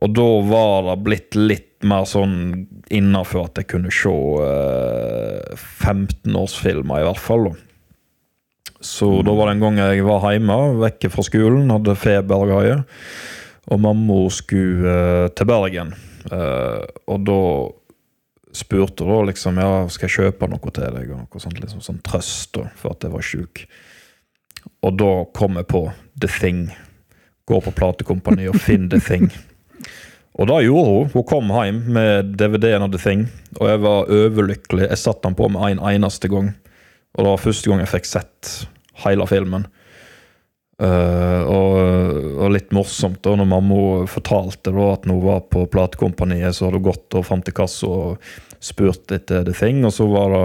Og da var det blitt litt mer sånn innafor at jeg kunne se uh, 15-årsfilmer, i hvert fall. da. Så mm. da var det en gang jeg var hjemme, vekke fra skolen, hadde feber og mamma skulle uh, til Bergen. Uh, og da spurte hun liksom ja, skal jeg kjøpe noe til deg, og noe sånt, liksom, sånn trøst da, for at jeg var sjuk. Og da kom jeg på The Thing. Gå på platekompani og finn The Thing. Og da gjorde hun. Hun kom hjem med DVD-en av The Thing, og jeg var overlykkelig. Jeg satte den på med en eneste gang. Og det var første gang jeg fikk sett hele filmen. Uh, og, og, litt morsomt da når mamma fortalte da at hun var på platekompaniet, så hadde hun gått og fant i kassa og spurt etter The Thing, og så var det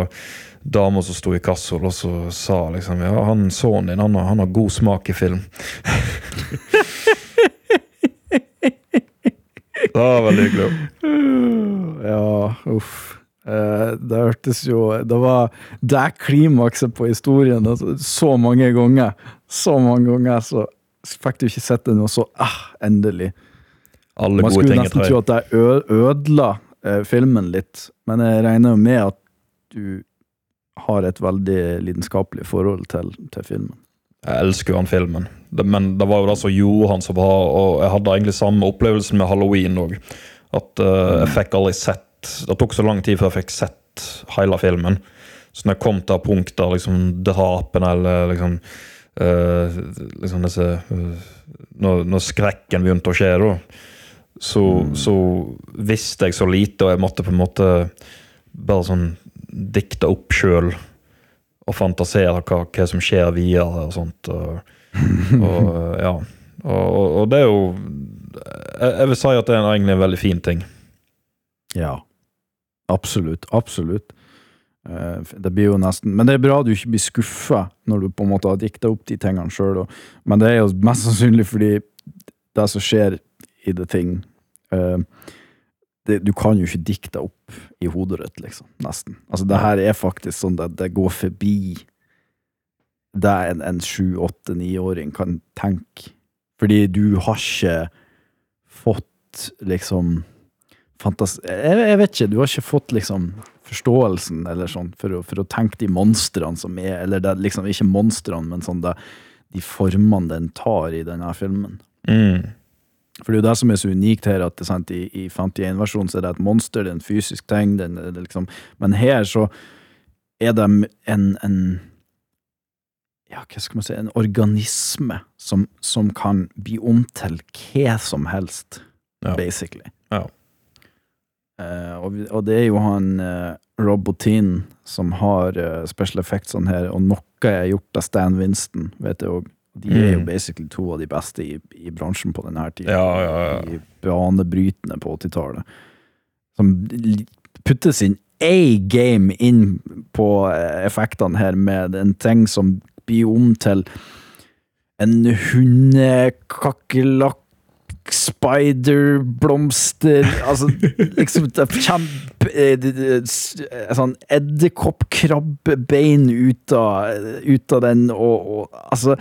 dama som sto i kassa og så sa liksom ja, han sønnen din han han har god smak i film. det var veldig hyggelig. Ja, uff. Eh, det hørtes jo Det var det klimakset på historien altså, så mange ganger. Så mange ganger så fikk du ikke sett det nå, så ah, endelig. Alle Man skulle nesten tro at det ødela eh, filmen litt, men jeg regner jo med at du har et veldig lidenskapelig forhold til, til filmen. Jeg elsker jo han filmen, det, men det var jo det som gjorde han så bra. Og jeg hadde egentlig samme opplevelsen med halloween òg. At uh, jeg fikk aldri sett Det tok så lang tid før jeg fikk sett hele filmen. Så når jeg kom til punktet der liksom drapene eller liksom uh, liksom disse uh, når, når, skrekken begynte å skje, da, så, mm. så, visste jeg så lite, og jeg måtte på en måte bare sånn dikte opp sjøl og fantasere hva, hva, som skjer videre og sånt. Og, og ja. Og, og, det er jo jeg, jeg vil si at det er egentlig en veldig fin ting. Ja. Absolutt. Absolutt. Eh, Det blir jo nesten Men det er bra du ikke blir skuffa når du på en måte har dikta opp de tingene sjøl. Men det er jo mest sannsynlig fordi det som skjer i The Thing eh, det, Du kan jo ikke dikte opp i hodet ditt, liksom. Nesten. Altså, det her er faktisk sånn at det går forbi det en, en sju, åtte, niåring kan tenke. Fordi du har ikke fått liksom fantas... Jeg, jeg vet ikke, du har ikke fått liksom forståelsen eller sånn for å, for å tenke de monstrene som er Eller det liksom ikke monstrene, men sånn det, de formene den tar i denne filmen. Mm. For det er jo det som er så unikt her, at det, sant, i, i 51-versjonen så er det et monster, det er en fysisk ting, det, er- det, er liksom, men her så er det en, en ja, hva skal man si, en organisme som, som kan bli om til hva som helst, basically. Ja. Eh, og, og det er jo han uh, Rob Bottin som har eh, special effects sånn her, og noe er gjort av Stan Winston, vet jeg òg. De er jo Mm. basically to av de beste i, i bransjen på denne tida. Ja, ja, ja. De banebrytende på 80-tallet. Som putter sin A-game inn på eh, effektene her, med en ting som blir om til en hundekakerlakk Spiderblomster Altså, liksom kjempe eh, eh, Sånn edderkoppkrabbebein ut av, ut av den, og, og altså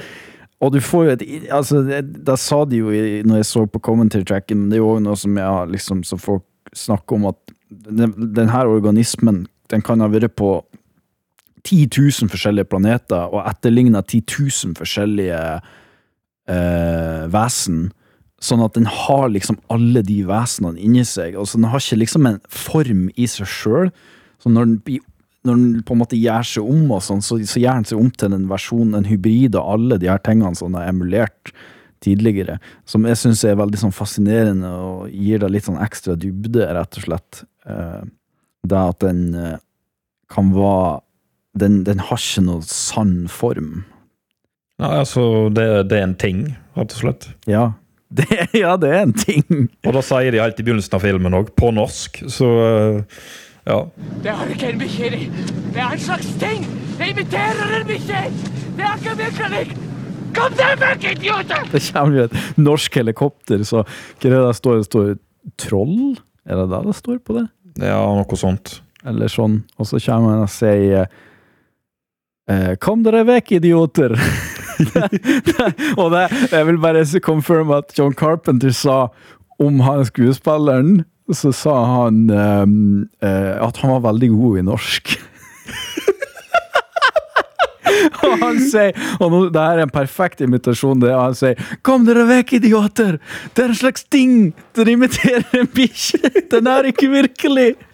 og du får jo et altså, Da sa de jo når jeg så på commentary tracken, men det er jo noe som jeg liksom Så folk snakker om at den, den organismen Den kan ha vært på 10 000 forskjellige planeter og etterligna 10 000 forskjellige eh, vesen. Sånn at den har liksom alle de vesenene inni seg. Altså Den har ikke liksom en form i seg sjøl. Så når den, blir- når den på en måte gjør seg om, og sånn, så, så gjør den seg om til en versjon, en hybrid av alle de her tingene som den har emulert tidligere. Som jeg syns er veldig sånn fascinerende og gir det litt sånn ekstra dybde, rett og slett. Eh, det at den eh, kan være den, den har ikke noe sann form. Nei, altså, det, det er en ting, rett og slett. Ja. Det, ja, det er en ting. Og da sier de helt i begynnelsen av filmen òg, på norsk, så eh, ja. Det er ikke en bikkje det. Det er en slags ting. Det imiterer en bikkje. Det er ikke virkelig. Kom deg vekk, idioter! Det kommer jo et norsk helikopter, så hva er det der står? Det står troll? Er det det det står på det? Ja, noe sånt. Eller sånn. Og så kommer han og sier eh, Kom dere vekk, idioter! og det, jeg vil bare confirm at John Carpenter sa om han skuespilleren, så sa han eh, eh, at han var veldig god i norsk. Og han sier Og nå, det her er en perfekt imitasjon. Det, og han sier 'Kom dere vekk, idioter! Det er en slags ting! Den imiterer en bikkje! Den er ikke virkelig!'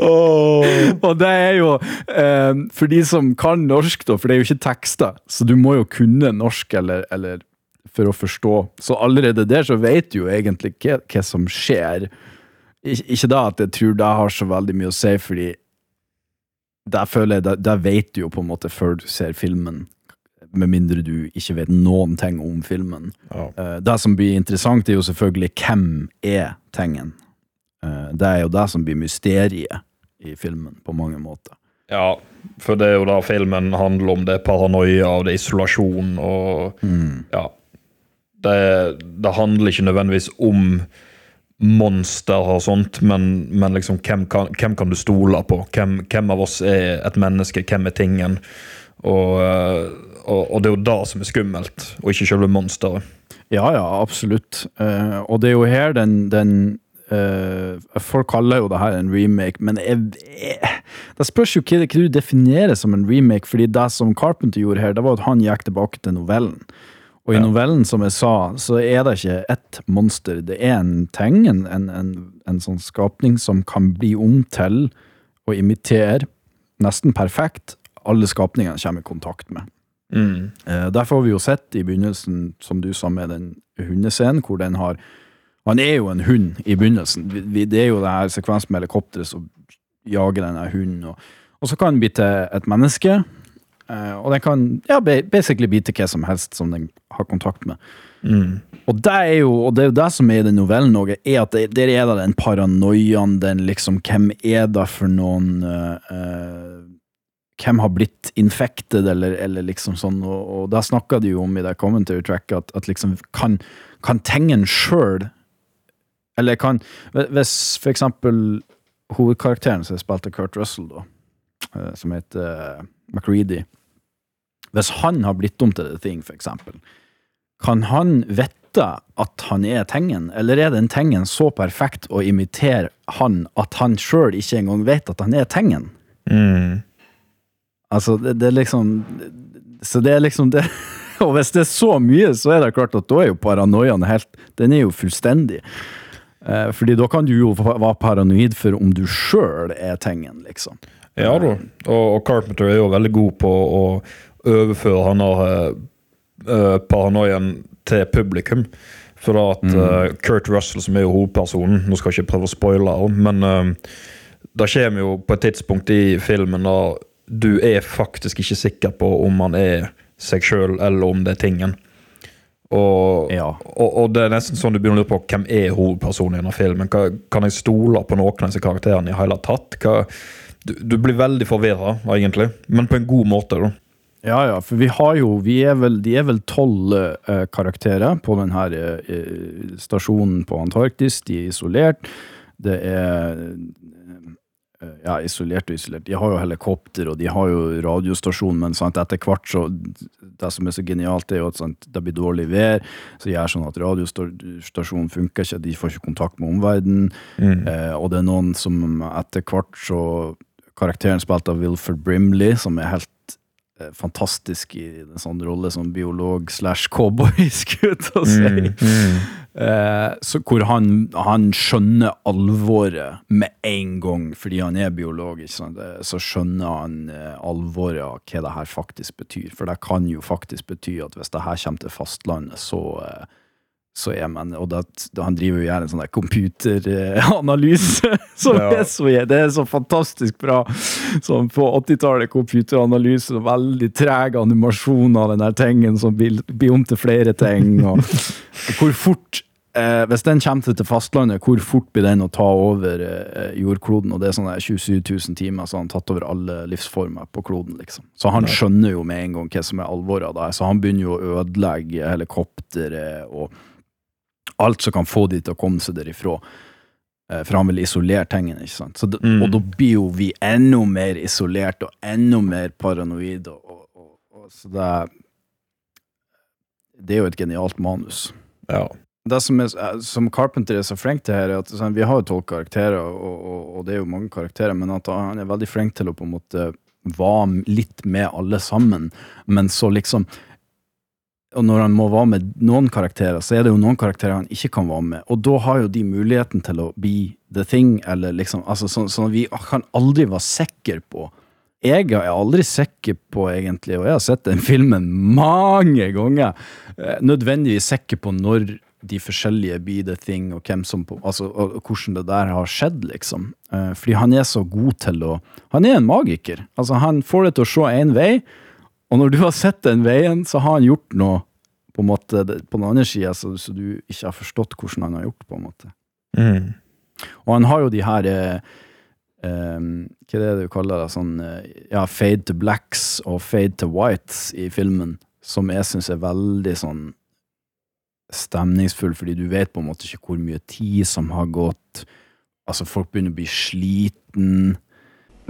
Og det er jo eh, For de som kan norsk, da, for det er jo ikke tekster, så du må jo kunne norsk eller, eller for å forstå. Så allerede der så vet du jo egentlig hva, hva som skjer. Ik ikke da at jeg tror det har så veldig mye å si, fordi der føler jeg, der, der vet du jo på en måte før du ser filmen, med mindre du ikke vet noen ting om filmen. Eh, det som blir interessant, er jo selvfølgelig hvem er tingen. Eh, det er jo det som blir mysteriet i filmen, på mange måter. Ja, for det er jo da filmen handler om. Det er paranoia og det er isolasjon og Ja. Det, det handler ikke nødvendigvis om monster og sånt, men, men liksom hvem kan, hvem kan du stole på? Hvem, hvem av oss er et menneske? Hvem er tingen? Og, eh, og, og det er jo det som er skummelt, og ikke selve monsteret. Ja, ja, absolutt. Uh, og det er jo her den, den Uh, Folk kaller jo det her en remake, men jeg, jeg, det spørs jo hva, hva du definerer som en remake, fordi det som Carpenter gjorde her, det var at han gikk tilbake til novellen. Og i novellen, som jeg sa, så er det ikke ett monster. Det er en ting, en, en, en, en sånn skapning som kan bli om til å imitere nesten perfekt alle skapningene kommer i kontakt med. Mm. Eh, Derfor har vi jo sett i begynnelsen, som du sa med den hundescenen, hvor den har Han er jo en hund i begynnelsen. Det er jo det her sekvensen med helikopteret som jager denne hunden. Og, og så kan den bli til et menneske. Eh, og den kan ja, basically bite hva som helst som den har kontakt med. Mm. Og det er jo og det er jo det som er i den novellen òg, er at det, der er det den paranoiaen, den liksom Hvem er det for noen uh, uh, Hvem har blitt infected, eller, eller liksom sånn, og, og det snakka de jo om i det commentary tracket, at, at liksom kan, kan tingen sjøl Eller kan Hvis for eksempel hovedkarakteren som er spilt av Kurt Russell, da, som heter McReady Hvis han har blitt om til The Thing, for eksempel, kan han vite at han er Tengen, eller er den Tengen så perfekt å imitere han at han sjøl ikke engang vet at han er Tengen? Mm. Altså, det, det er liksom Så det er liksom det Og hvis det er så mye, så er det klart at da er jo paranoiaen helt Den er jo fullstendig. Eh, fordi da kan du jo være paranoid for om du sjøl er Tengen, liksom. Ja da, og, og Carpenter er jo veldig god på å overføre han har uh, paranoiaen til publikum. For da at eh, Kurt Russell, som er jo hovedpersonen Nå skal jeg ikke prøve å spoile, men det kommer jo på et tidspunkt i filmen da du er faktisk ikke sikker på om han er seg sjøl, eller om det er tingen. Og, og, og det er nesten sånn du begynner å lure på hvem er hovedpersonen i denne filmen. Hva, kan jeg stole på noen av disse karakterene i hele tatt? Hva, du, du blir veldig forvirra, egentlig, men på en god måte. da. Ja, ja, for vi har jo vi er vel, De er vel tolv eh, karakterer på denne eh, stasjonen på Antarktis. De er isolert. Det er eh, Ja, isolert og isolert. De har jo helikopter, og de har jo radiostasjon, men sant, etter hvert så Det som er så genialt, er jo at sant, det blir dårlig vær, så gjør sånn at radiostasjonen funker ikke, de får ikke kontakt med omverdenen. Mm. Eh, og det er noen som etter hvert så Karakteren spilt av Wilford Brimley, som er helt eh, fantastisk i en sånn rolle som biolog slash cowboy, skulle jeg si. Mm, mm. Eh, så hvor han, han skjønner alvoret med en gang, fordi han er biolog. Eh, Så skjønner han eh, alvoret av hva det her faktisk betyr. For det kan jo faktisk bety at hvis det her kommer til fastlandet, så eh, så er man, og det, det, Han driver jo gjerne en sånn computeranalyse som Ja. er så Det er så fantastisk bra. Som på 80-tallet, computeranalyse, og veldig treg animasjon av den der tingen som blir, blir om til flere ting. Og, og hvor fort eh, Hvis den kommer til, fastlandet, hvor fort blir den å ta over eh, jordkloden? Og det er sånn der 27 000 timer, så han har tatt over alle livsformer på kloden. liksom. Så han skjønner jo med en gang hva som er alvoret av det. Så han begynner jo å ødelegge helikopteret og alt som kan få de til å komme seg derifra. Eh, For han vil isolere tingene, ikke sant. Så det, Mm. Og da blir jo vi enda mer isolert og enda mer paranoide. Og, og, og, så det er Det er jo et genialt manus. Ja. Det som, er, eh, som Carpenter er så flink til her, er at sånn, vi har jo tolv karakterer, og det er jo mange karakterer, men at han er veldig flink til å på en måte være litt med alle sammen, men så liksom og når han må være med noen karakterer, så er det jo noen karakterer han ikke kan være med. Og da har jo de muligheten til å be the thing, eller liksom altså Sånn så vi kan aldri være sikre på Jeg er aldri sikker på, egentlig, og jeg har sett den filmen mange ganger, eh, nødvendigvis sikker på når de forskjellige be the thing, og hvem som altså, og, og hvordan det der har skjedd, liksom. Eh, fordi han er så god til å Han er en magiker. Altså, han får det til å se én vei, og når du har sett den veien, så har han gjort noe på en måte på den andre sida, så, så du ikke har forstått hvordan han har gjort, på en måte. Mm. Og han har jo de her eh, eh, Hva er det du kaller det? Sånn, eh, ja, fade to blacks og fade to whites i filmen, som jeg syns er veldig sånn stemningsfull, fordi du vet på en måte ikke hvor mye tid som har gått. Altså, folk begynner å bli sliten.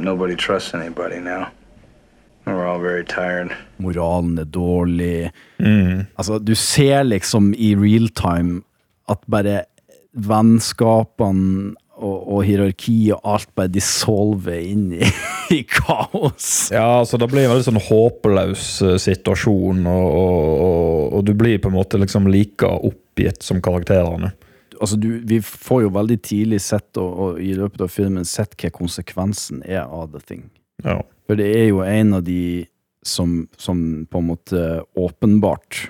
Nobody trusts anybody now. Moralen er dårlig. Mm. Altså, du ser liksom i real time at bare vennskapene og, og hierarki og alt bare dissolver inn i, i kaos. Ja, altså det blir en veldig sånn håpløs eh, situasjon, og, og, og, og du blir på en måte liksom like oppgitt som karakterene. Altså, du, vi får jo veldig tidlig sett, og, og i løpet av filmen, sett hva konsekvensen er av The Thing. Ja. For det er jo en av de som, som på en måte åpenbart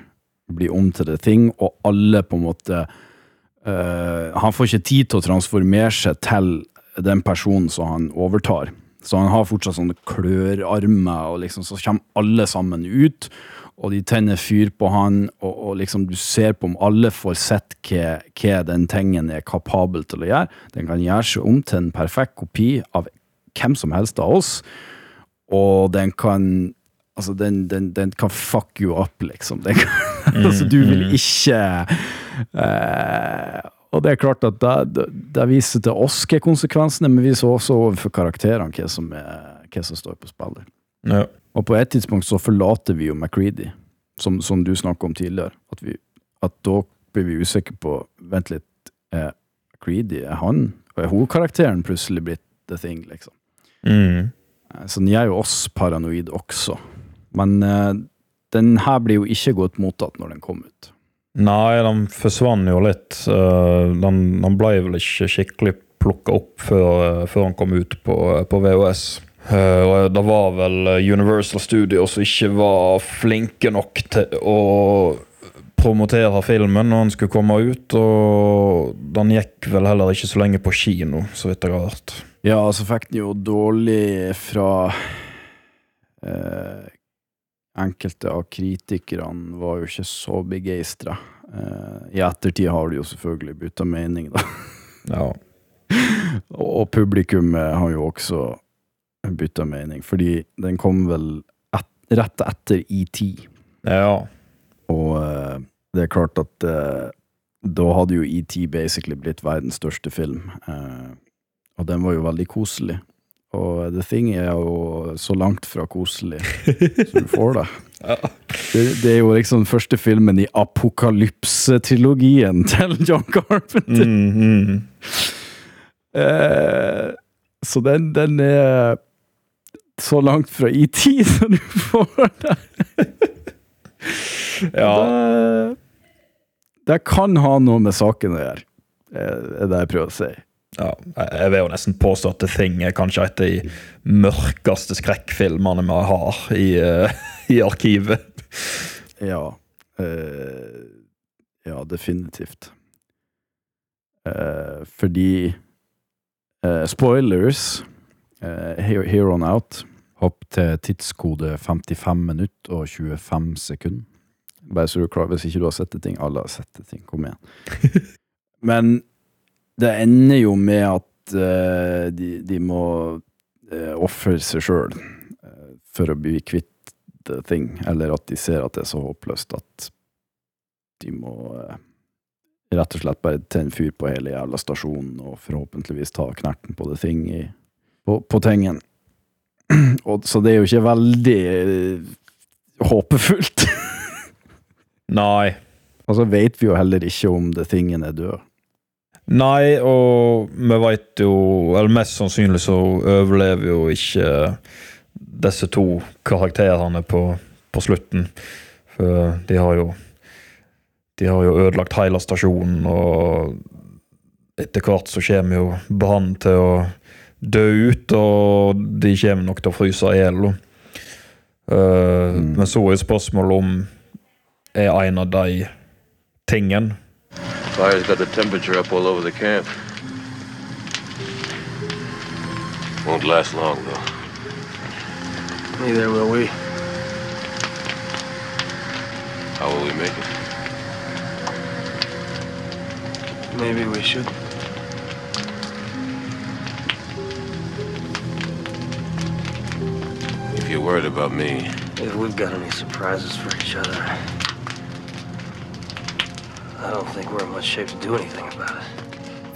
blir om til det ting, og alle på en måte eh, Han får ikke tid til å transformere seg til den personen som han overtar. Så han har fortsatt sånne klørarmer, og liksom så kommer alle sammen ut. Og de tenner fyr på han, og, og liksom du ser på om alle får sett hva, hva den tingen er kapabel til å gjøre. Den kan gjøre seg om til en perfekt kopi av hvem som helst av oss, og den kan Altså, den, den, den kan fuck you up, liksom. Den kan, altså, du vil mm. ikke eh, Og det er klart at det, det, viser til oss hva konsekvensene men viser også overfor karakterene hva som, er, hva som står på spill. Ja. Og på et tidspunkt så forlater vi jo McCready, som, som du snakka om tidligere. At, vi, at da blir vi usikre på Vent litt, er McCready er han? Og er hovedkarakteren plutselig blitt the thing, liksom? Mm. Eh, Så den gjør jo oss paranoid også. Men uh, den her blir jo ikke godt mottatt når den kom ut. Nei, den forsvant jo litt. Uh, Den, den ble vel ikke skikkelig plukka opp før, før den kom ut på, på VHS. Uh, det var vel Universal Studios som ikke var flinke nok til å promotere filmen når den skulle komme ut, og den gikk vel heller ikke så lenge på kino, så vidt jeg har hørt. Ja, så fikk den jo dårlig fra eh, Enkelte av kritikerne var jo ikke så begeistra. Eh, I ettertid har de jo selvfølgelig bytta mening, da. Ja. og, publikum har jo også bytta mening, fordi den kom vel et, rett etter ET. Ja. Og eh, det er klart at eh, da hadde jo ET basically blitt verdens største film. Eh, og den var jo veldig koselig. Og The Thing er jo så langt fra koselig som du får det. det. Det er jo liksom første filmen i apokalypse-trilogien til John Carpenter. Mm, Eh, så den, den er så langt fra ET som du får det. Ja. Det, det kan ha noe med saken å gjøre, er det jeg prøver å si. Ja, jeg vil jo nesten påstå at The Thing er kanskje et av de mørkeste skrekkfilmene vi har i, uh, i arkivet. Ja. Uh, ja, definitivt. Uh, fordi eh, Spoilers, eh, here, here on out, hopp til tidskode 55 minutter og 25 sekunder. Bare så du er klar, hvis ikke du har sett det ting. Alle har sett det ting, kom igjen. Men det ender jo med at uh, de, de må uh, ofre seg sjøl for å bli kvitt the thing, eller at de ser at det er så håpløst at de må uh, rett og slett bare tenne fyr på hele jævla stasjonen og forhåpentligvis ta knerten på the thing i, på, på tingen. Og, så det er jo ikke veldig eh, håpefullt. Nei. Og så vet vi jo heller ikke om the thingen er død. Nei, og vi veit jo Eller mest sannsynlig så overlever jo ikke disse to karakterene på, på slutten. For de har jo De har jo ødelagt hele stasjonen, og etter hvert så kommer jo Brann til å dø ut, og de kommer nok til å fryse i hjel. Uh, Men så er spørsmålet om er en av de tingene Fire's got the temperature up all over the camp. Won't last long, though. Neither will we. How will we make it? Maybe we should. If you're worried about me, If we've got any surprises for each other,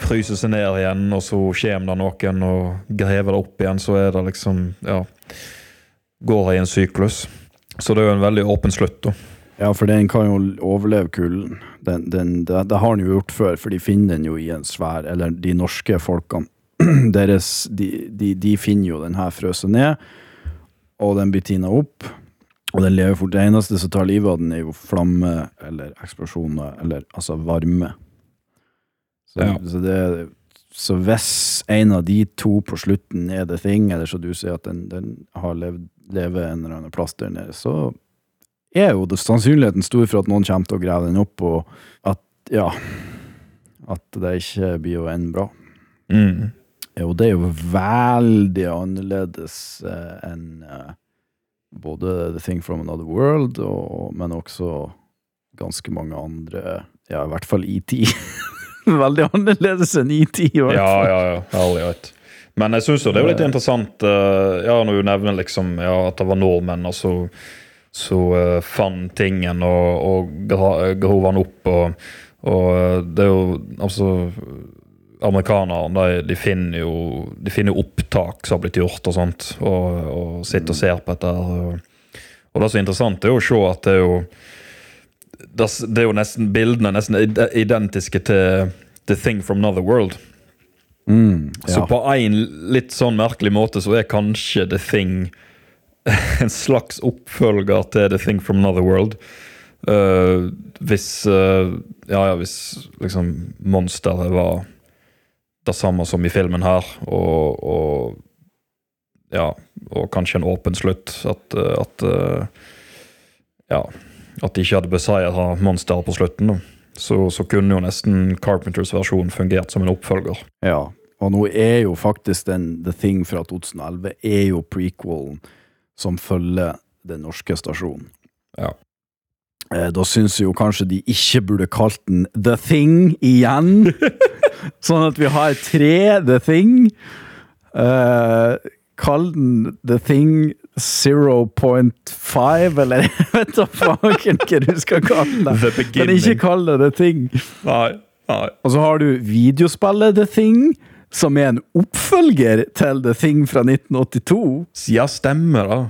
fryser seg ned igjen, og så kommer det noen og graver det opp igjen, så er det liksom Ja. Går det i en syklus. Så det er jo en veldig åpen slutt, da. Ja, for den kan jo overleve kulden. Den, den, det, det har den jo gjort før, for de finner den jo i en svær Eller de norske folkene deres, de, de, de finner jo den her frøset ned, og den blir tina opp. Og den lever fort. Det eneste som tar livet av den, er jo flamme eller eksplosjoner, eller altså varme. Så, Ja. så, det, så hvis en av de to på slutten er the thing, eller så du sier at den, den har levd, lever en eller annen plass der nede, så er jo sannsynligheten stor for at noen kommer til å grave den opp, og at, ja At det ikke blir å ende bra. Mm. Jo, det er jo veldig annerledes eh, enn eh, både The Thing from Another World, og, men også ganske mange andre Ja, i hvert fall ET. veldig annerledes enn ET, Ja, ja, ja. Herlig vet. Men jeg syns jo det er jo litt interessant eh, ja, når du nevner liksom, ja, at det var nordmenn, og så, så uh, fant tingen og, og grov han opp. Og, og eh, det er jo altså Amerikanerne de, de finner jo de finner opptak som har blitt gjort, og sånt, og, og sitter og ser på dette. Og, det er interessant, er jo å se at det er jo det, det er jo nesten Bildene er nesten identiske til The Thing from Another World. Mm, Så på en litt sånn merkelig måte så er kanskje The Thing en slags oppfølger til The Thing from Another World. Uh, hvis uh, Ja, ja, hvis liksom monsteret var det samme som i filmen her, og, og Ja, og kanskje en åpen slutt. At, eh, at eh, Ja. At de ikke hadde beseiret monsteret på slutten. Så, så kunne jo nesten Carpenters versjon fungert som en oppfølger. Ja, og nå er jo faktisk den The Thing fra 2011 er jo prequelen som følger den norske stasjonen. Ja. Eh, Da syns jeg jo kanskje de ikke burde kalt den The Thing igjen. sånn at vi har tre The Thing. Uh, Kall den The Thing 0.5, eller jeg vet da faen hva du skal kalle det. Men ikke kall det The Thing. Nei, nei. Og så har du videospillet The Thing, som er en oppfølger til The Thing fra 1982. Ja, stemmer da.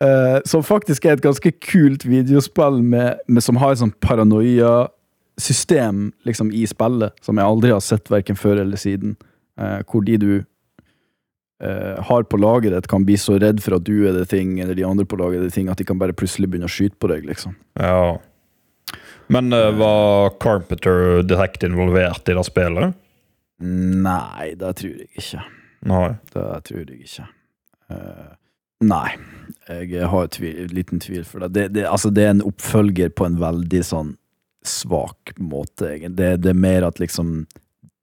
Uh, som faktisk er et ganske kult videospill med, med, som har en sånn paranoia-system liksom, i spillet, som jeg aldri har sett verken før eller siden. Eh, hvor de du eh, har på laget ditt, kan bli så redd for at du er det ting, eller de andre på laget er det ting, at de kan bare plutselig begynne å skyte på deg, liksom. Ja. Men eh, var Carpenter direkte involvert i det spillet? Nei, det tror jeg ikke. Nei. Det tror jeg ikke. Uh, nei, jeg har tvil, liten tvil for det. Det, det. Altså, det er en oppfølger på en veldig sånn svak måte. Det, det er mer at liksom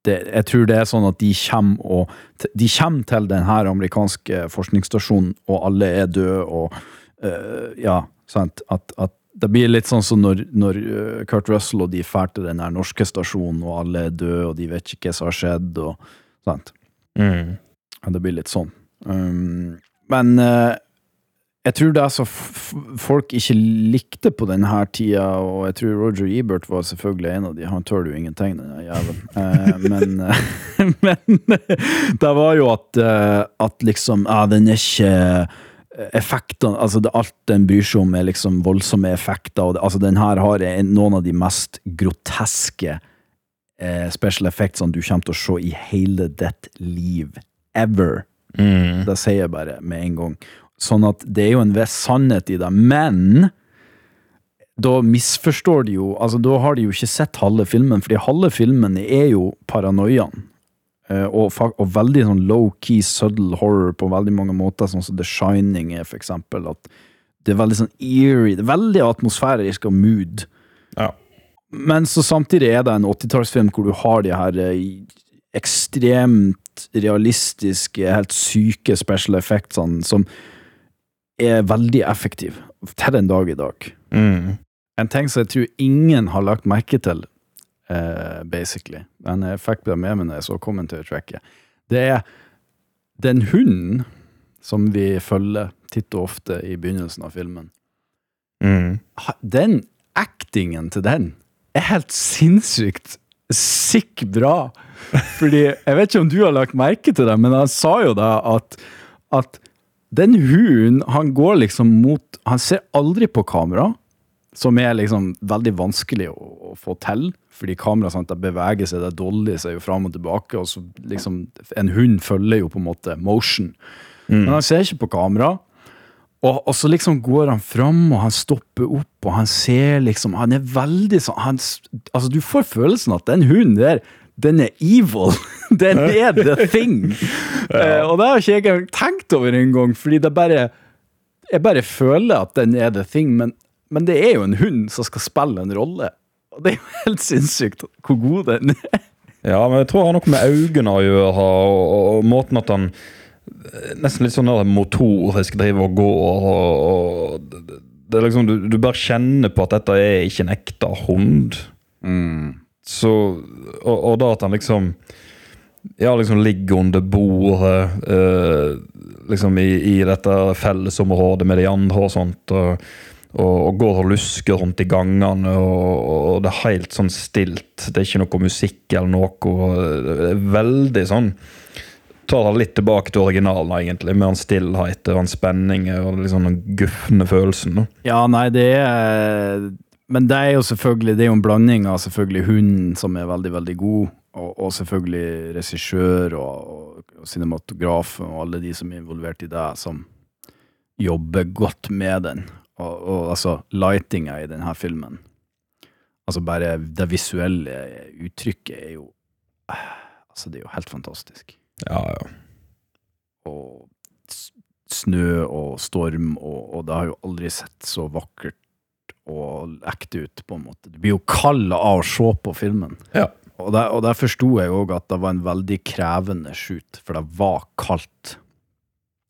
det, Jeg tror det er sånn at de kommer, og, de kommer til denne amerikanske forskningsstasjonen, og alle er døde, og eh, Ja, sant. At, at det blir litt sånn som når, når eh, Kurt Russell og de drar til den norske stasjonen, og alle er døde, og de vet ikke hva som har skjedd, og sant. Mm. Ja, det blir litt sånn. Um, men eh, jeg tror det f- folk ikke likte på denne tida, og jeg tror Roger Ebert var selvfølgelig en av de. Han tør jo ingenting, den jævelen. Eh, men eh, men det var jo at, eh, at liksom Ja, den er ikke Effektene altså det, Alt den bryr seg om, er liksom voldsomme effekter. Og det, altså den her har noen av de mest groteske eh, special effectsene du kommer til å se i hele ditt liv. Ever. Mm. Det sier jeg bare med en gang. Sånn at det er jo en viss sannhet i det, men da misforstår de jo Altså, da har de jo ikke sett halve filmen, fordi halve filmen er jo paranoiaen. Eh, og, og veldig sånn low-key, subtle horror på veldig mange måter, sånn som The Shining er, for eksempel. At det er veldig sånn eerie, det er veldig atmosfærisk og mood. Ja. Men så samtidig er det en 80-tallsfilm hvor du har de her eh, ekstremt realistiske, helt syke special effectsene som er veldig effektiv til den dag i dag. Mm. En ting som jeg tror ingen har lagt merke til, uh, basically, men jeg fikk det med meg når jeg så commentary-tracket, det er den hunden som vi følger titt og ofte i begynnelsen av filmen. Mm. Den actingen til den er helt sinnssykt sick bra. Fordi, jeg vet ikke om du har lagt merke til det, men han sa jo da at, at den hunden, han går liksom mot Han ser aldri på kamera, som er liksom veldig vanskelig å, å få til. Fordi kamera sant, det beveger seg, det dolly seg jo fram og tilbake, og så liksom En hund følger jo på en måte motion. Men han ser ikke på kamera. Og, og så liksom går han fram, og han stopper opp, og han ser liksom Han er veldig sånn Altså, du får følelsen at den hunden der, den er evil. Den er the thing. Uh, og det har ikke jeg engang tenkt over engang, fordi det bare Jeg bare føler at den er the thing, men, men det er jo en hund som skal spille en rolle. Og det er jo helt sinnssykt hvor god den er. Ja, men jeg tror det har noe med øynene å gjøre, og, og, og måten at han Nesten litt sånn motorisk driver og går. og, og det, det er liksom, du, du bare kjenner på at dette er ikke en ekte hund. Så, og, og da at han liksom Ja, liksom ligger under bordet eh, liksom i, i dette fellesområdet med de andre og sånt. og og, og går og lusker rundt i gangene, og, og det er helt sånn stilt. Det er ikke noe musikk eller noe. Det veldig sånn Tar han litt tilbake til originalen, egentlig, med han stillhet og han spenning og liksom den gufne følelsen. da. Ja, nei, det er Men det er jo selvfølgelig Det er jo en blanding av selvfølgelig hunden, som er veldig, veldig god, og, og selvfølgelig regissør og, og, og cinematograf og alle de som er involvert i det, som jobber godt med den. Og, og altså, lightinga i denne filmen Altså, bare det visuelle uttrykket er jo Altså, det er jo helt fantastisk. Ja, ja. Og snø og storm, og, og det har jo aldri sett så vakkert og ekte ut, på en måte. Du blir jo kald av å se på filmen. Ja. Og der, og der forsto jeg òg at det var en veldig krevende shoot, for det var kaldt.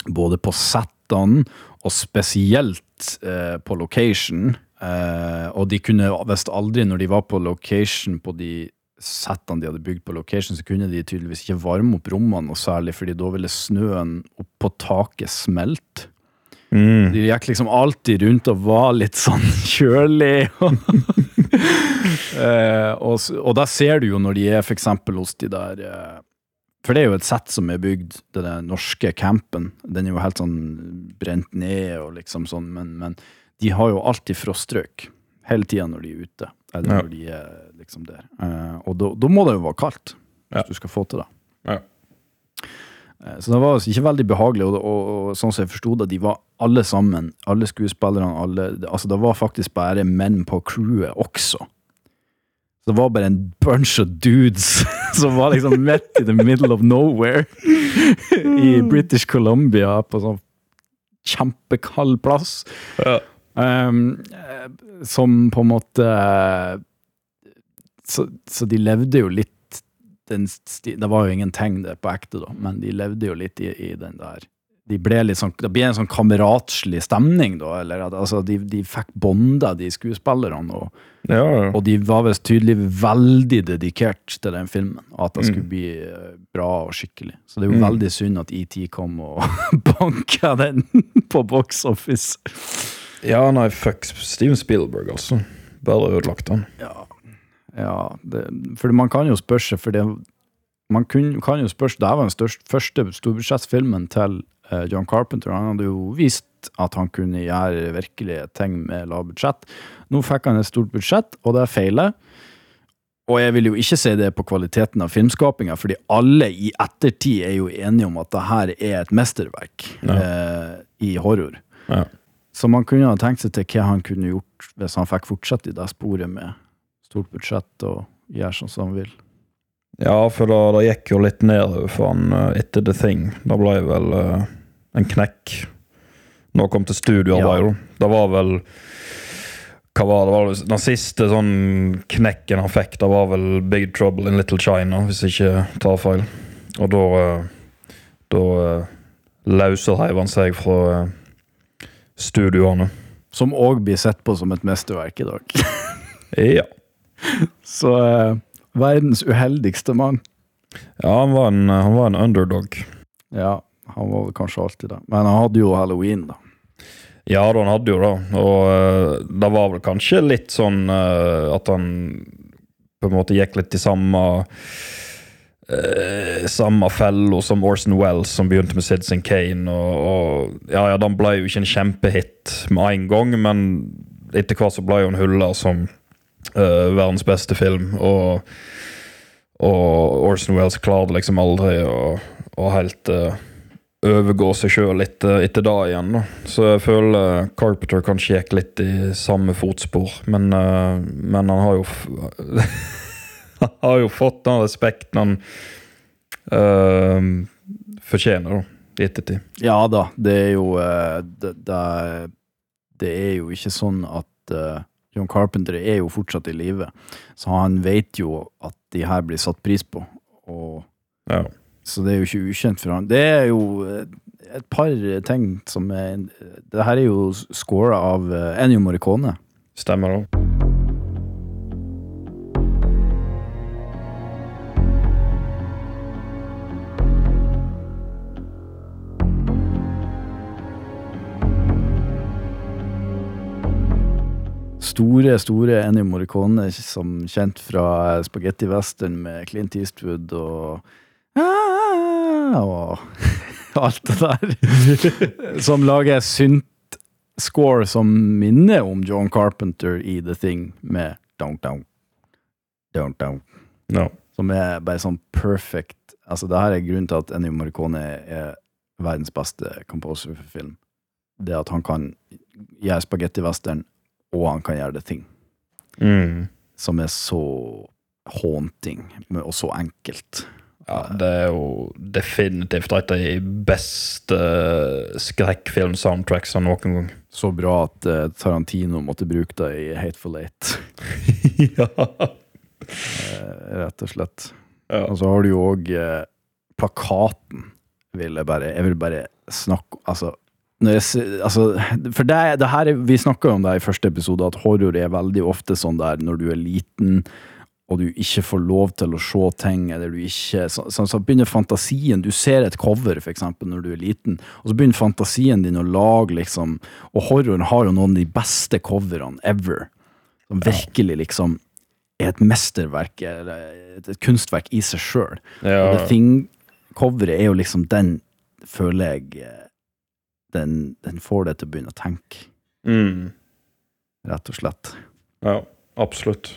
Både på settene, og spesielt eh, på location. Eh, og de kunne visst aldri, når de var på location på de settene de hadde bygd på location, så kunne de tydeligvis ikke varme opp rommene noe særlig, fordi da ville snøen opp på taket smelte. Mm. De gikk liksom alltid rundt og var litt sånn kjølig. eh, og, og da ser du jo når de er eksempel hos de der eh, For det er jo et sett som er bygd, den norske campen. Den er jo helt sånn brent ned og liksom sånn, men, men de har jo alltid froststrøk hele tida når de er ute. Eller Ja. når de er liksom der. Eh, og da må det jo være kaldt, hvis du skal få til det. Ja. Eh, Så det var altså ikke veldig behagelig, og, og, og sånn som jeg forsto det, de var alle sammen, alle skuespillerne, alle Altså, det var faktisk bare menn på crewet også. Så det var bare en bunch of dudes som var liksom midt i the middle of nowhere i British Columbia, på sånn kjempekald plass. Um, som på en måte så, så de levde jo litt Det var jo ingen tegn det på ekte, da, men de levde jo litt i, i den der de ble litt sånn, Det ble en sånn kameratslig stemning, da. eller at, altså, de, de fikk bonda, de skuespillerne. Og, Ja, ja. og de var visst tydelig veldig dedikert til den filmen. At det skulle Mm. bli eh, bra og skikkelig. Så det er jo Mm. veldig synd at ET kom og banka den på box office. Ja, nei, fuck Steven Spielberg, altså. Bare ødelagt han. Ja, det, for man kan jo spørre seg, for det Man kun, kan jo spørre Det her var den største, første storbudsjettfilmen til eh, John Carpenter. Han hadde jo vist at han kunne gjøre virkelige ting med lavt budsjett. Nå fikk han et stort budsjett, og det feiler. Og jeg vil jo ikke si det på kvaliteten av filmskapinga, fordi alle i ettertid er jo enige om at det her er et mesterverk eh, i horror. Ja. Så man kunne ha tenkt seg til hva han kunne gjort hvis han fikk fortsette i det sporet med stort budsjett og gjør sånn som han vil. Ja, for da, det gikk jo litt nedover for han eh, etter The Thing. Da ble det vel uh, en knekk når han kom til studioarbeid. da. Det var vel Hva var det? Var det den siste sånn knekken han fikk, det var vel Big Trouble in Little China, hvis jeg ikke tar feil. Og da eh, Da uh, løsheiv han seg fra studioene. Som òg blir sett på som et mesterverk i dag. Ja. Så eh, verdens uheldigste mann. Ja, han var en, han var en underdog. Ja, han var vel kanskje alltid det. Men han hadde jo halloween, da. Ja, da, han hadde jo det. Og uh, det var vel kanskje litt sånn uh, at han på en måte gikk litt i samme uh, Samme fella som Orson Wells, som begynte med Citizen Kane. Og, og ja, ja, den ble jo ikke en kjempehit med en gang, men etter hvert så ble jo en hylla som eh, verdens beste film. Og, og Orson Welles klarte liksom aldri å, å helt uh, overgå seg sjøl etter, etter det igjen. Da. Så jeg føler Carpenter kanskje gikk litt i samme fotspor, men, eh, men han har jo Han har jo fått den respekten han eh, fortjener, da, i ettertid. Ja da, det er jo eh, det, det, er- jo ikke sånn at eh, John Carpenter er jo fortsatt i live, så han vet jo at de her blir satt pris på. Og, Så det er jo ikke ukjent for han. Det er jo eh, et par ting som er Det her er jo scora av eh, Ennio Morricone. Stemmer det. Store, store Ennio Morricone, som kjent fra Spaghetti Western med Clint Eastwood og Ah, og alt det der. Som lager synt-score som minner om John Carpenter i The Thing, med Downtown. Downtown. No. Som er bare sånn perfect Altså, det her er grunnen til at Ennio Morricone er verdens beste composer for film. Det at han kan gjøre Spaghetti Western, og han kan gjøre det ting. Mm. Som er så haunting, og så enkelt. Ja, det er jo definitivt et av de beste skrekkfilm-soundtracksene noen gang. Så bra at eh, Tarantino måtte bruke det i Hateful Eight. ja. Eh, rett og slett. Og så har du jo òg eh, plakaten, vil jeg bare Jeg vil bare snakke Altså, jeg, altså For det, det her er, Vi snakka om det i første episode, at horror er veldig ofte sånn der når du er liten og du ikke får lov til å se ting, eller du ikke Så, så, så begynner fantasien Du ser et cover, for eksempel, når du er liten, og så begynner fantasien din å lage, liksom Og horroren har jo noen av de beste coverne ever. Som virkelig, liksom er et mesterverk, eller et, et kunstverk i seg sjøl. Ja. Og The Thing-coveret er jo liksom den, føler jeg eh, den, den får deg til å begynne å tenke, Mm. rett og slett. Ja, absolutt.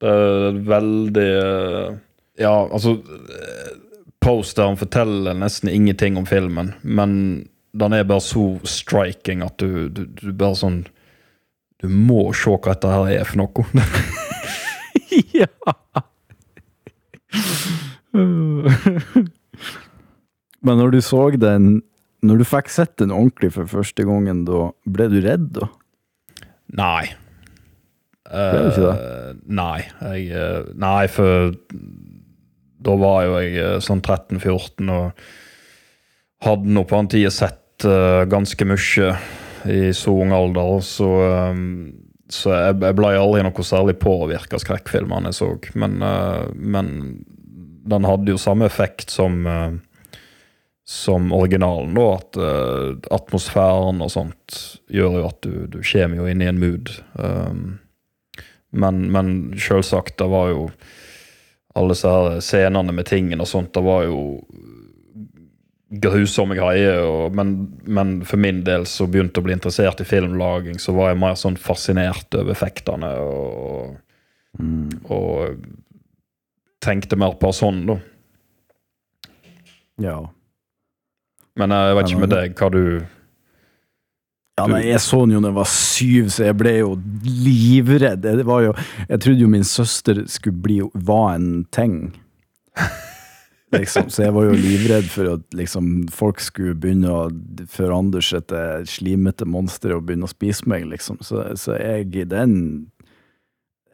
Det er veldig eh, Ja, altså eh, Posteren forteller nesten ingenting om filmen, men den er bare så striking at du, du, du bare sånn Du må se hva dette her er for noe. ja! Men når du så den Når du fikk sett den ordentlig for første gangen, da ble du redd, da? Nei. Ble du ikke det? Eh, nei. Jeg, eh, nei, for da var jo jeg eh, sånn 13-14 og hadde nå på den tida sett uh, ganske mye i så ung alder. Så, um, så jeg, jeg ble aldri noe særlig påvirka av skrekkfilmene jeg så. Men, uh, men den hadde jo samme effekt som eh, som originalen, da. At uh, atmosfæren og sånt gjør jo at du, du kommer jo inn i en mood. Um, men, men selvsagt, det var jo alle disse her scenene med tingene og sånt, det var jo grusomme greier. Og, men, men for min del så begynte å bli interessert i filmlaging, så var jeg mer sånn fascinert over effektene og, og tenkte mer på sånn, da. Ja. Men eh, jeg vet ikke med deg hva du Ja, nei, jeg så den jo da jeg var syv, så jeg ble jo livredd. Det var jo, jeg trodde jo min søster skulle bli, var en ting. Liksom, så jeg var jo livredd for at liksom, folk skulle begynne å forandre seg til slimete monstre og begynne å spise meg, liksom. Så, så jeg, den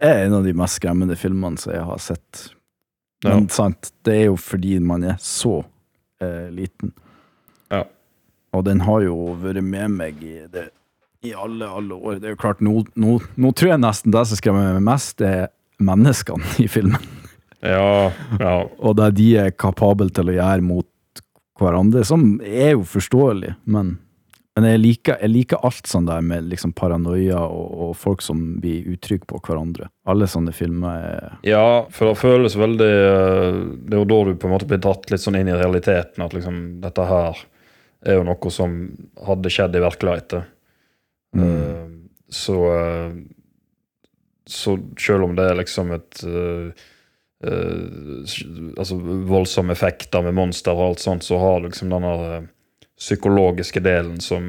er en av de mest skremmende filmene som jeg har sett. Men sant, det er jo fordi man er så eh, liten. Og den har jo vært med meg i, det, i alle, alle år. Det er jo klart, nå, nå, nå tror jeg nesten det som skremmer meg mest, er menneskene i filmen. Ja, ja. Og det de er kapable til å gjøre mot hverandre, som er jo forståelig, men, men jeg, liker, jeg liker alt sånn der med liksom paranoia og, og folk som blir utrygge på hverandre. Alle sånne filmer er Ja, for det føles veldig eh, Det er jo da du på en måte blir dratt litt sånn inn i realiteten. At liksom dette her er jo noe som hadde skjedd i virkeligheten. Eh, så eh, Så selv om det er liksom et eh, Altså voldsomme effekter med monster og alt sånt, så har liksom denne psykologiske delen som,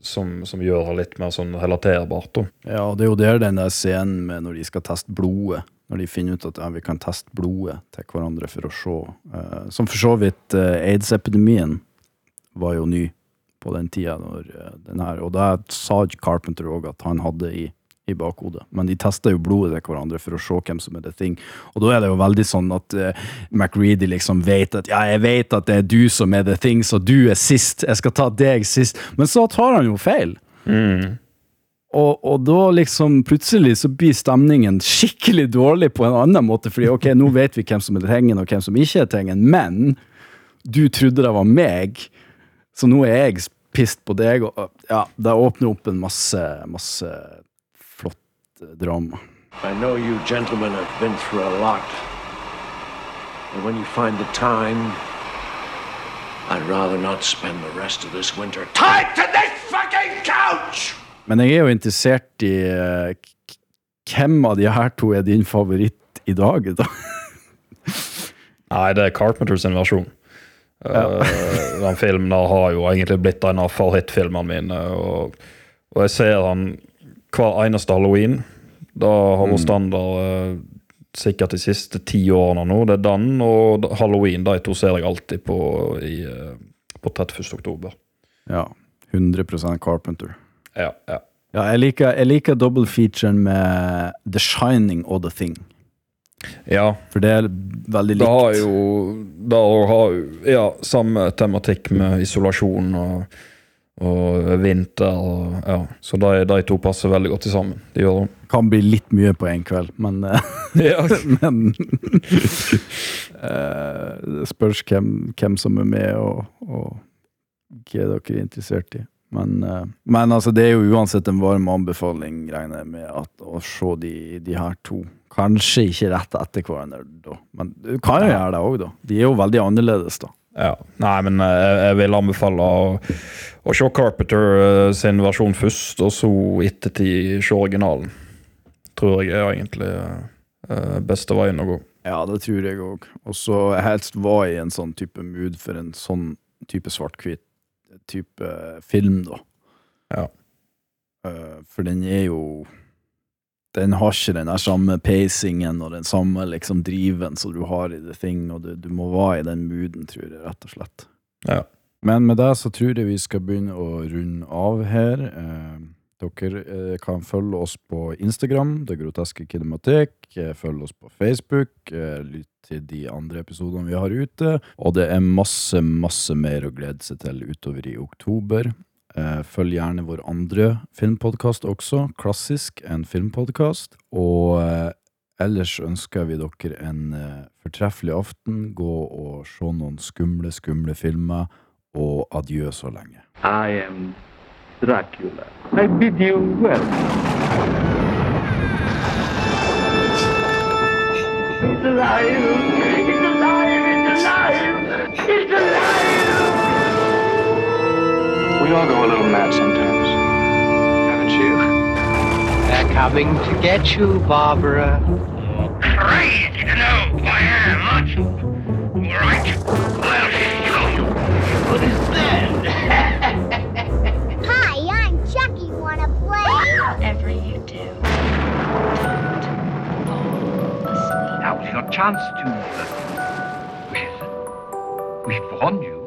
som, som gjør det litt mer sånn relaterbart. Ja, og det er jo der den der scenen med når de skal teste blodet. Når de finner ut at ja, vi kan teste blodet til hverandre for å se. Som for så vidt aids-epidemien var jo ny på den tida. Eh, den her, og da sa Carpenter òg at han hadde i i bakhodet. Men de tester jo blodet til hverandre for å se hvem som er the thing. Og da er det jo veldig sånn at uh, McReady liksom vet at ja, jeg vet at det er du som er the thing, så du er sist. Jeg skal ta deg sist. Men så tar han jo feil. Og, og da liksom plutselig så blir stemningen skikkelig dårlig på en annen måte, fordi ok, nå vet vi hvem som er tingen og hvem som ikke er tingen, men du trodde det var meg, så nå er jeg pissed på deg, og ja, det åpner opp en masse, masse flott eh, drama. I know you gentlemen have been through a lot. And when you find the time, I'd rather not spend the rest of this winter tied to this fucking couch! Men jeg er jo interessert i uh, hvem av de her to er din favoritt i dag, da? Nei, det er Carpenter sin Eh, den filmen der har jo egentlig blitt en av favorittfilmene mine. Og, og jeg ser den hver eneste halloween. Da har vært standard eh, sikkert de siste ti årene nå. Det er den og halloween. De to ser jeg alltid på, i, eh, på 31. oktober. Ja, 100% Carpenter. Ja, ja. Ja, jeg liker, jeg liker double-featuren med The Shining og The Thing. Ja. For det er veldig Det har likt. jo Det har ja, samme tematikk med isolasjon og, og vinter. Og, ja. Så de, de to passer veldig godt sammen. De gjør det. Kan bli litt mye på en kveld, men eh, Men eh, Det spørs hvem, hvem som er med, og, og hva dere er interessert i. Men, eh, men altså, det er jo uansett en varm anbefaling, regner jeg med, at, å se de, de her to. Kanskje ikke rett etter hverandre, da. Men du kan jo gjøre det òg, da. De er jo veldig annerledes, da. Ja. Nei, men eh, jeg, jeg vil anbefale å, å se Carpenter eh, sin versjon først, og så ettertid se originalen. Tror jeg er egentlig uh, beste veien å gå. Ja, det tror jeg òg. Og så helst var i en sånn type mood for en sånn type svart-hvit type film, da. Ja. Uh, for den er jo Den har ikke den der samme pacingen og den samme liksom driven som du har i The Thing, og du, du må være i den mooden, tror jeg, rett og slett. Ja. Men med det så tror jeg vi skal begynne å runde av her. Eh, dere eh, kan følge oss på Instagram, Det groteske kinematek. Eh, følg oss på Facebook. Eh, lytt til de andre episodene vi har ute. Og det er masse, masse mer å glede seg til utover i oktober. Eh, følg gjerne vår andre filmpodkast også, Klassisk, en filmpodkast. Og eh, ellers ønsker vi dere en eh, fortreffelig aften. Gå og se noen skumle, skumle filmer, og adjø så lenge. I am Dracula. I bid you well. It's alive! It's alive! It's alive! It's alive! We all go a little mad sometimes. Haven't you? They're coming to get you, Barbara. Crazy to know I am, aren't you? All right, I'll show you. What is that? Hi, I'm Chucky. Wanna play? Whatever you do, don't fall asleep. Now's your chance to. Uh, well, we've warned you.